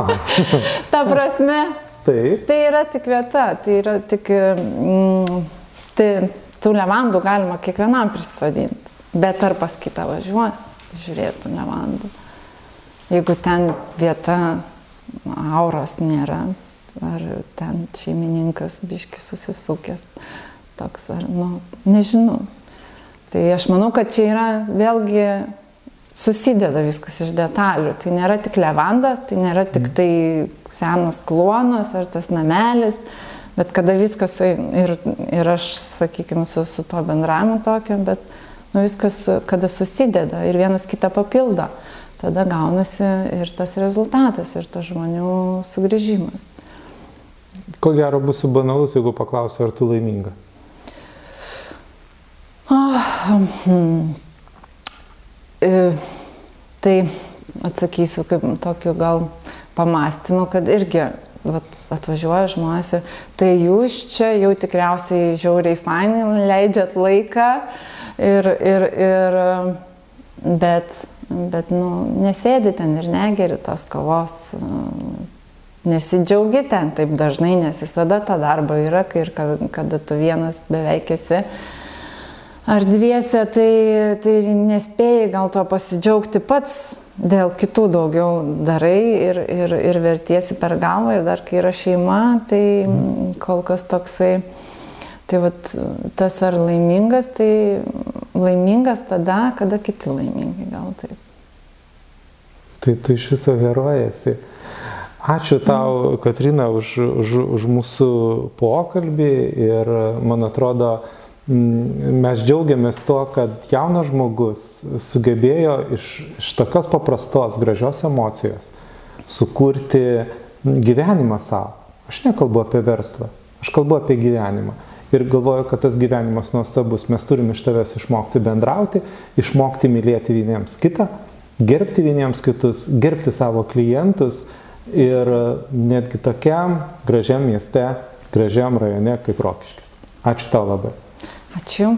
Ta prasme. Taip. Tai yra tik vieta, tai yra tik... Mm, tai tų levandų galima kiekvienam prisodinti. Bet ar pas kitą važiuos, žiūrėtų levandų. Jeigu ten vieta auros nėra, ar ten šeimininkas biški susisukęs, toks ar, nu, nežinau. Tai aš manau, kad čia yra vėlgi susideda viskas iš detalių. Tai nėra tik levandos, tai nėra tik tai senas klonas ar tas namelis, bet kada viskas, ir, ir aš, sakykime, su, su to bendravimu tokio, bet nu, viskas, kada susideda ir vienas kitą papildo, tada gaunasi ir tas rezultatas, ir tas žmonių sugrįžimas. Ko gero būsiu banalus, jeigu paklausiu, ar tu laiminga? Oh, hmm. e, tai atsakysiu kaip tokiu gal pamastymu, kad irgi vat, atvažiuoja žmonės ir tai jūs čia jau tikriausiai žiauriai fainai leidžiat laiką ir, ir, ir bet, bet nu, nesėdi ten ir negeri tos kavos nesidžiaugi ten taip dažnai, nes visada to darbo yra, kai ir kada, kada tu vienas beveik esi. Ar dviese, tai, tai nespėjai gal to pasidžiaugti pats, dėl kitų daugiau darai ir, ir, ir vertiesi per galvą ir dar kai yra šeima, tai kol kas toksai, tai vat, tas ar laimingas, tai laimingas tada, kada kiti laimingi, gal taip. Tai tu iš viso herojasi. Ačiū tau, Katrina, už, už, už mūsų pokalbį ir man atrodo, mes džiaugiamės tuo, kad jaunas žmogus sugebėjo iš, iš tokios paprastos, gražios emocijos sukurti gyvenimą savo. Aš nekalbu apie verslą, aš kalbu apie gyvenimą. Ir galvoju, kad tas gyvenimas nuostabus. Mes turim iš tavęs išmokti bendrauti, išmokti mylėti vieniems kitą, gerbti vieniems kitus, gerbti savo klientus ir netgi tokiam gražiam mieste, gražiam rajone kaip Rokiškis. Ačiū tau labai. Ačiū.